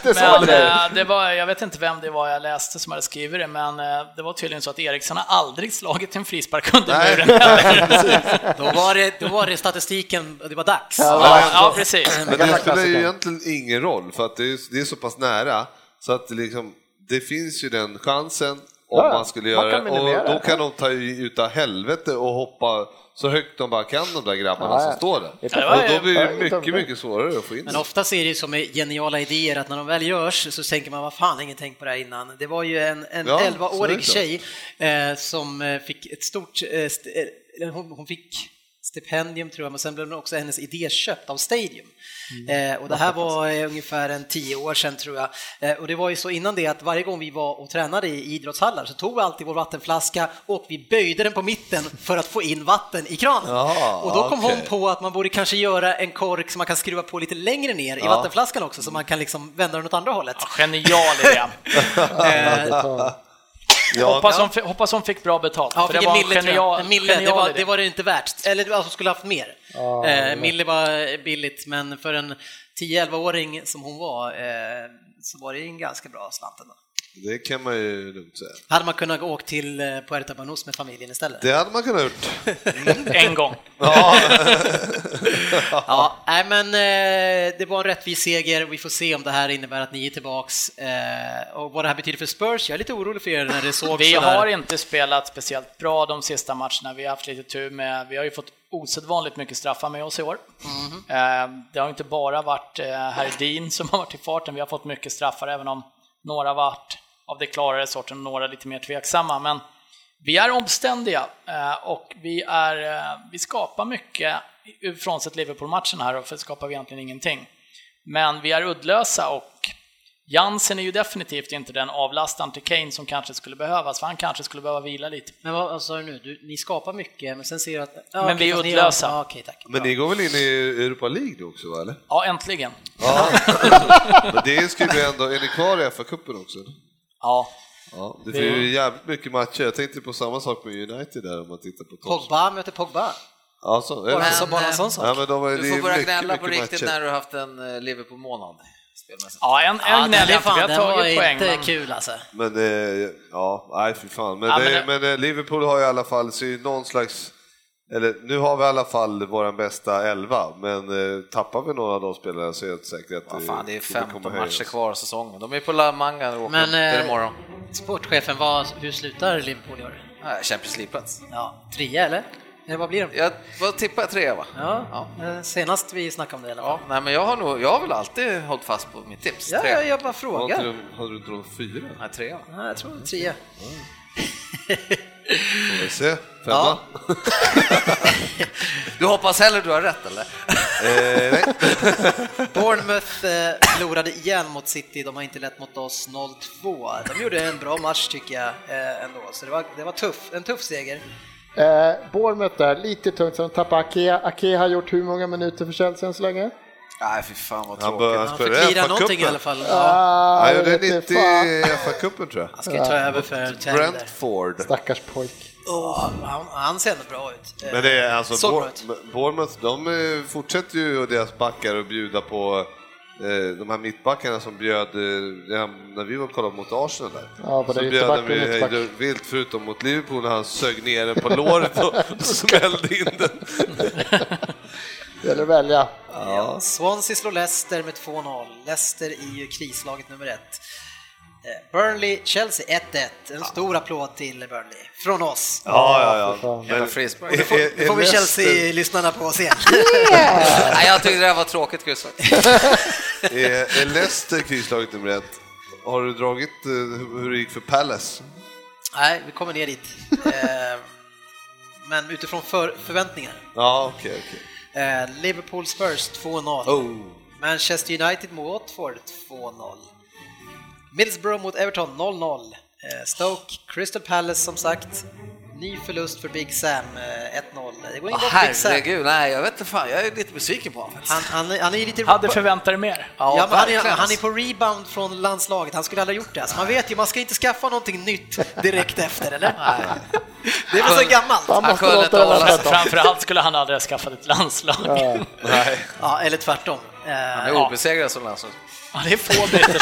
[LAUGHS] men, äh, det var, jag vet inte vem det var jag läste som hade skrivit det, men äh, det var tydligen så att Eriksson har aldrig slagit en frispark under Nej. muren. [LAUGHS] då, var det, då var det statistiken, det var dags. Ja, ja, ja precis. Men det spelar ju egentligen ingen roll, för att det är, det är så pass nära, så att liksom, det finns ju den chansen om man skulle göra det, och då kan de ta ut av helvete och hoppa så högt de bara kan de där grabbarna ja, som står där. Och då blir det mycket, mycket svårare att få in. Men ofta är det som med geniala idéer att när de väl görs så tänker man vad fan, ingen tänkt på det här innan. Det var ju en, en ja, 11-årig tjej eh, som eh, fick ett stort, eh, eh, hon, hon fick stipendium tror jag, men sen blev också hennes idé köpt av Stadium. Mm. Eh, och det här var eh, ungefär en tio år sedan tror jag. Eh, och det var ju så innan det att varje gång vi var och tränade i idrottshallar så tog vi alltid vår vattenflaska och vi böjde den på mitten för att få in vatten i kranen. Ja, och då kom okay. hon på att man borde kanske göra en kork som man kan skruva på lite längre ner i vattenflaskan också så man kan liksom vända den åt andra hållet. Ja, genial idé! [LAUGHS] Ja, hoppas, ja. Hon, hoppas hon fick bra betalt. Ja, för det var en mille, genial, en mille det, var, det var det inte värt. Eller alltså skulle haft mer. Ja, eh, mille var billigt, men för en 10-11-åring som hon var eh, så var det en ganska bra slant ändå. Det kan man ju lugnt säga. Hade man kunnat gå till eh, Puerto Banús med familjen istället? Det hade man kunnat gjort. en gång. [LAUGHS] Ja. [LAUGHS] ja, nej men eh, det var en rättvis seger. Vi får se om det här innebär att ni är tillbaks eh, och vad det här betyder för Spurs. Jag är lite orolig för er när det såg [LAUGHS] Vi har inte spelat speciellt bra de sista matcherna. Vi har haft lite tur med, vi har ju fått osedvanligt mycket straffar med oss i år. Mm. Det har inte bara varit Herdin som har varit i farten, vi har fått mycket straffar även om några vart av det klarare sorten, och några lite mer tveksamma. Men vi är omständiga eh, och vi, är, eh, vi skapar mycket, frånsett Liverpool-matchen här, för skapar vi egentligen ingenting. Men vi är uddlösa och Jansen är ju definitivt inte den avlastaren till Kane som kanske skulle behövas, för han kanske skulle behöva vila lite. Men vad sa du nu? Du, ni skapar mycket, men sen ser du att... Ja, men vi är uddlösa. Ja, okay, tack. Men ni går väl in i Europa League då också, va, eller? Ja, äntligen. Ja. [LAUGHS] men det skulle ju ändå... Är ni kvar i FA-cupen också? Ja. Ja, det finns ju jävligt mycket matcher. Jag tänkte på samma sak med United där om man tittar på Tots. Pogba möter Pogba. Ja, så, är det så? bara en sån sak. Ja, men de, du får börja gnälla på riktigt matcher. när du har haft en eh, Ja, en, en ja, gnäll jag vi har tagit poäng. inte men... kul alltså. Men eh, ja, nej fy fan. Men, ja, det, men, det... men, Liverpool har i alla fall så någon slags eller nu har vi i alla fall vår bästa elva, men eh, tappar vi några av de spelarna så är jag inte säker att ja, fan, det är 15 matcher kvar av säsongen. De är på La Manga och åker men, eh, imorgon. Sportchefen, vad, hur slutar Liverpool i år? Champions League-plats. Ja, trea eller? Eller vad blir de? Jag vad tippar trea va? Ja, ja, eh, senast vi snackade om det fall. Ja, nej, men jag har, nog, jag har väl alltid hållit fast på mitt tips. Ja, jag, jag bara frågar. Hade du, hade du inte de fyra? Nej, trea. Nej, jag tror trea. Mm. Får vi se. Femma. Ja. [LAUGHS] du hoppas heller du har rätt eller? Eh, nej. [LAUGHS] Bournemouth eh, förlorade igen mot City, de har inte lätt mot oss 0-2. De gjorde en bra match tycker jag eh, ändå, så det var, det var tuff, en tuff seger. Eh, Bournemouth där, lite tungt, så de tappar Ake. Ake har gjort hur många minuter för Chelsea än så länge? Nej, fy fan vad tråkigt. Han, han fick lira någonting i alla fall. Ja, ah, han gjorde 90 i FA-cupen tror jag. Han ska ta över för Brentford. Stackars pojk. Oh, han, han ser ändå bra ut. Men det är alltså, Bournemouth, de eh, fortsätter ju deras backar att bjuda på de här mittbackarna som bjöd, eh, när vi var och kollade mot Arsenal där, ja, så bjöd vi hej vilt förutom mot Liverpool när han sög ner den på låret och [LAUGHS] [LAUGHS] smällde in den. Det gäller att välja. Ja, Swansea slår Leicester med 2-0. Leicester är ju krislaget nummer ett. Eh, Burnley, Chelsea 1-1. En stor applåd till Burnley. Från oss. Ja, ja, ja. Men, nu får, får vi Chelsea-lyssnarna på oss igen. [LAUGHS] Yeah. Nej, jag tyckte det här var tråkigt krysset. [LAUGHS] är, är Leicester krislaget nummer ett? Har du dragit uh, hur det gick för Palace? Nej, vi kommer ner dit. [LAUGHS] Eh, men utifrån för, förväntningar. Ja, okej, okay, okej. Okay. Eh, Liverpool Spurs 2-0. Oh. Manchester United mot Watford 2-0. Middlesbrough mot Everton 0-0. Eh, Stoke, Crystal Palace som sagt. Ny förlust för Big Sam, 1-0. Eh, det går inte oh, Big Sam. Herregud, nej jag vet inte fan, jag är lite besviken på honom. Han, han, han är lite... Hade förväntat dig mer. Ja, ja han, är, han är på rebound från landslaget, han skulle aldrig ha gjort det. Alltså, man vet ju, man ska inte skaffa någonting nytt direkt [LAUGHS] efter, eller? Nej. Det är väl så gammalt. Han, han kunde inte hålla Framförallt skulle han aldrig ha skaffat ett landslag. Ja, nej. ja eller tvärtom. Han är obesegrad som landslag. Ja, det är få byten.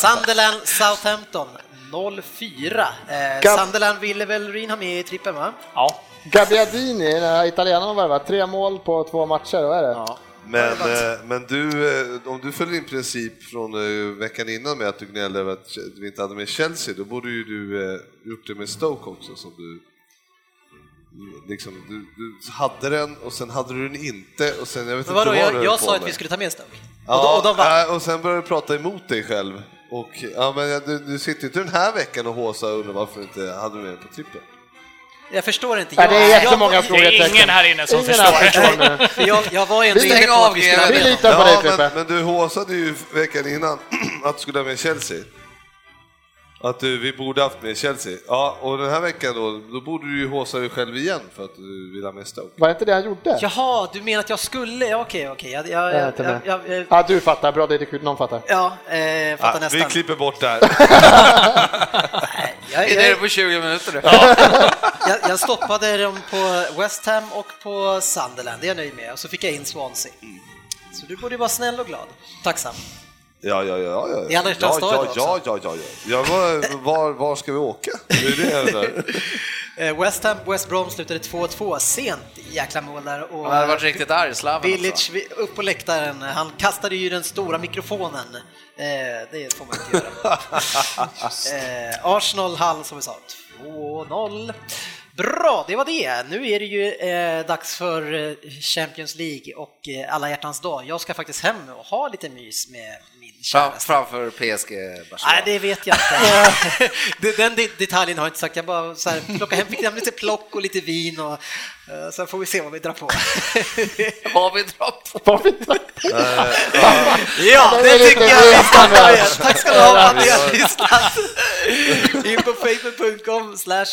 Sunderland, Southampton 0-4. Eh, Sunderland ville väl Rin ha med i trippen, va? Ja. Gabbiadini, italienaren har värvat, tre mål på två matcher, vad är det? Ja. Men, eh, men du, eh, om du följer din princip från eh, veckan innan med att du gnällde över att vi inte hade med Chelsea, då borde ju du gjort det med Stoke också som du liksom, du, du, hade den och sen hade du den inte och sen jag vet men vadå, inte vad jag, jag sa att vi skulle ta med Stoke. Ja, och, de, och, de och sen började du prata emot dig själv. Och, ja, men du, du sitter inte den här veckan och håsar och undrar varför du inte hade med den på trippen. Jag förstår inte. Jag, det är jättemånga frågetecken. Det är ingen här inne som ingen förstår. [LAUGHS] För jag, jag var ändå inne på att vi skulle Vi litar på dig, men, men du håsade ju veckan innan [CLEARS THROAT] att du skulle ha med Chelsea. Att du, vi borde haft med Chelsea. Ja, och den här veckan då, då borde du ju håsa dig själv igen för att du vill ha med Stoke. Var det inte det han gjorde? Jaha, du menar att jag skulle? Ja, Okej, okej. Jag, jag, Jag jag, jag, jag, Ja, du fattar, bra dedikation, någon fattar. ja, eh, fattar Ja, vi nästan. klipper bort det här. [LAUGHS] Nej, jag, Är det jag, på 20 minuter nu? [LAUGHS] jag, jag stoppade dem på West Ham och på Sunderland, det är jag nöjd med. Och så fick jag in Swansea. Så du borde vara snäll och glad. Tacksam. Ja, ja, ja. ja. I alla ja, ja, också. ja, ja, ja, ja. var, var, var ska vi åka? Det är det undrar. [LAUGHS] Eh, West Ham, West Brom slutade 2-2, sent jäkla mål där. Och Han hade varit riktigt arg, Slaven Village också. vi- upp på läktaren, han kastade ju den stora mikrofonen. Eh, det får man inte göra. [LAUGHS] [LAUGHS] eh, Arsenal, Hall som vi sa, 2-0. Bra, det var det. Nu är det ju eh, dags för Champions League och eh, alla hjärtans dag. Jag ska faktiskt hem och ha lite mys med Fram, framför PSG Barcelona. Nej, det vet jag inte. [LAUGHS] Den de- detaljen har jag inte sagt. Jag bara så här, plocka hem, fick hem lite plock och lite vin och eh, sen får vi se vad vi drar på. [LAUGHS] Vad vi drar på. Inte? [LAUGHS] Ja, det tycker jag vi börja. Tack ska ni ha för att ni har lyssnat. In på facebook.com slash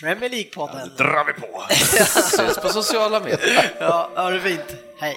Premier League-podden. drar vi på. Syns på sociala medier. Ja, ha det fint. Hej.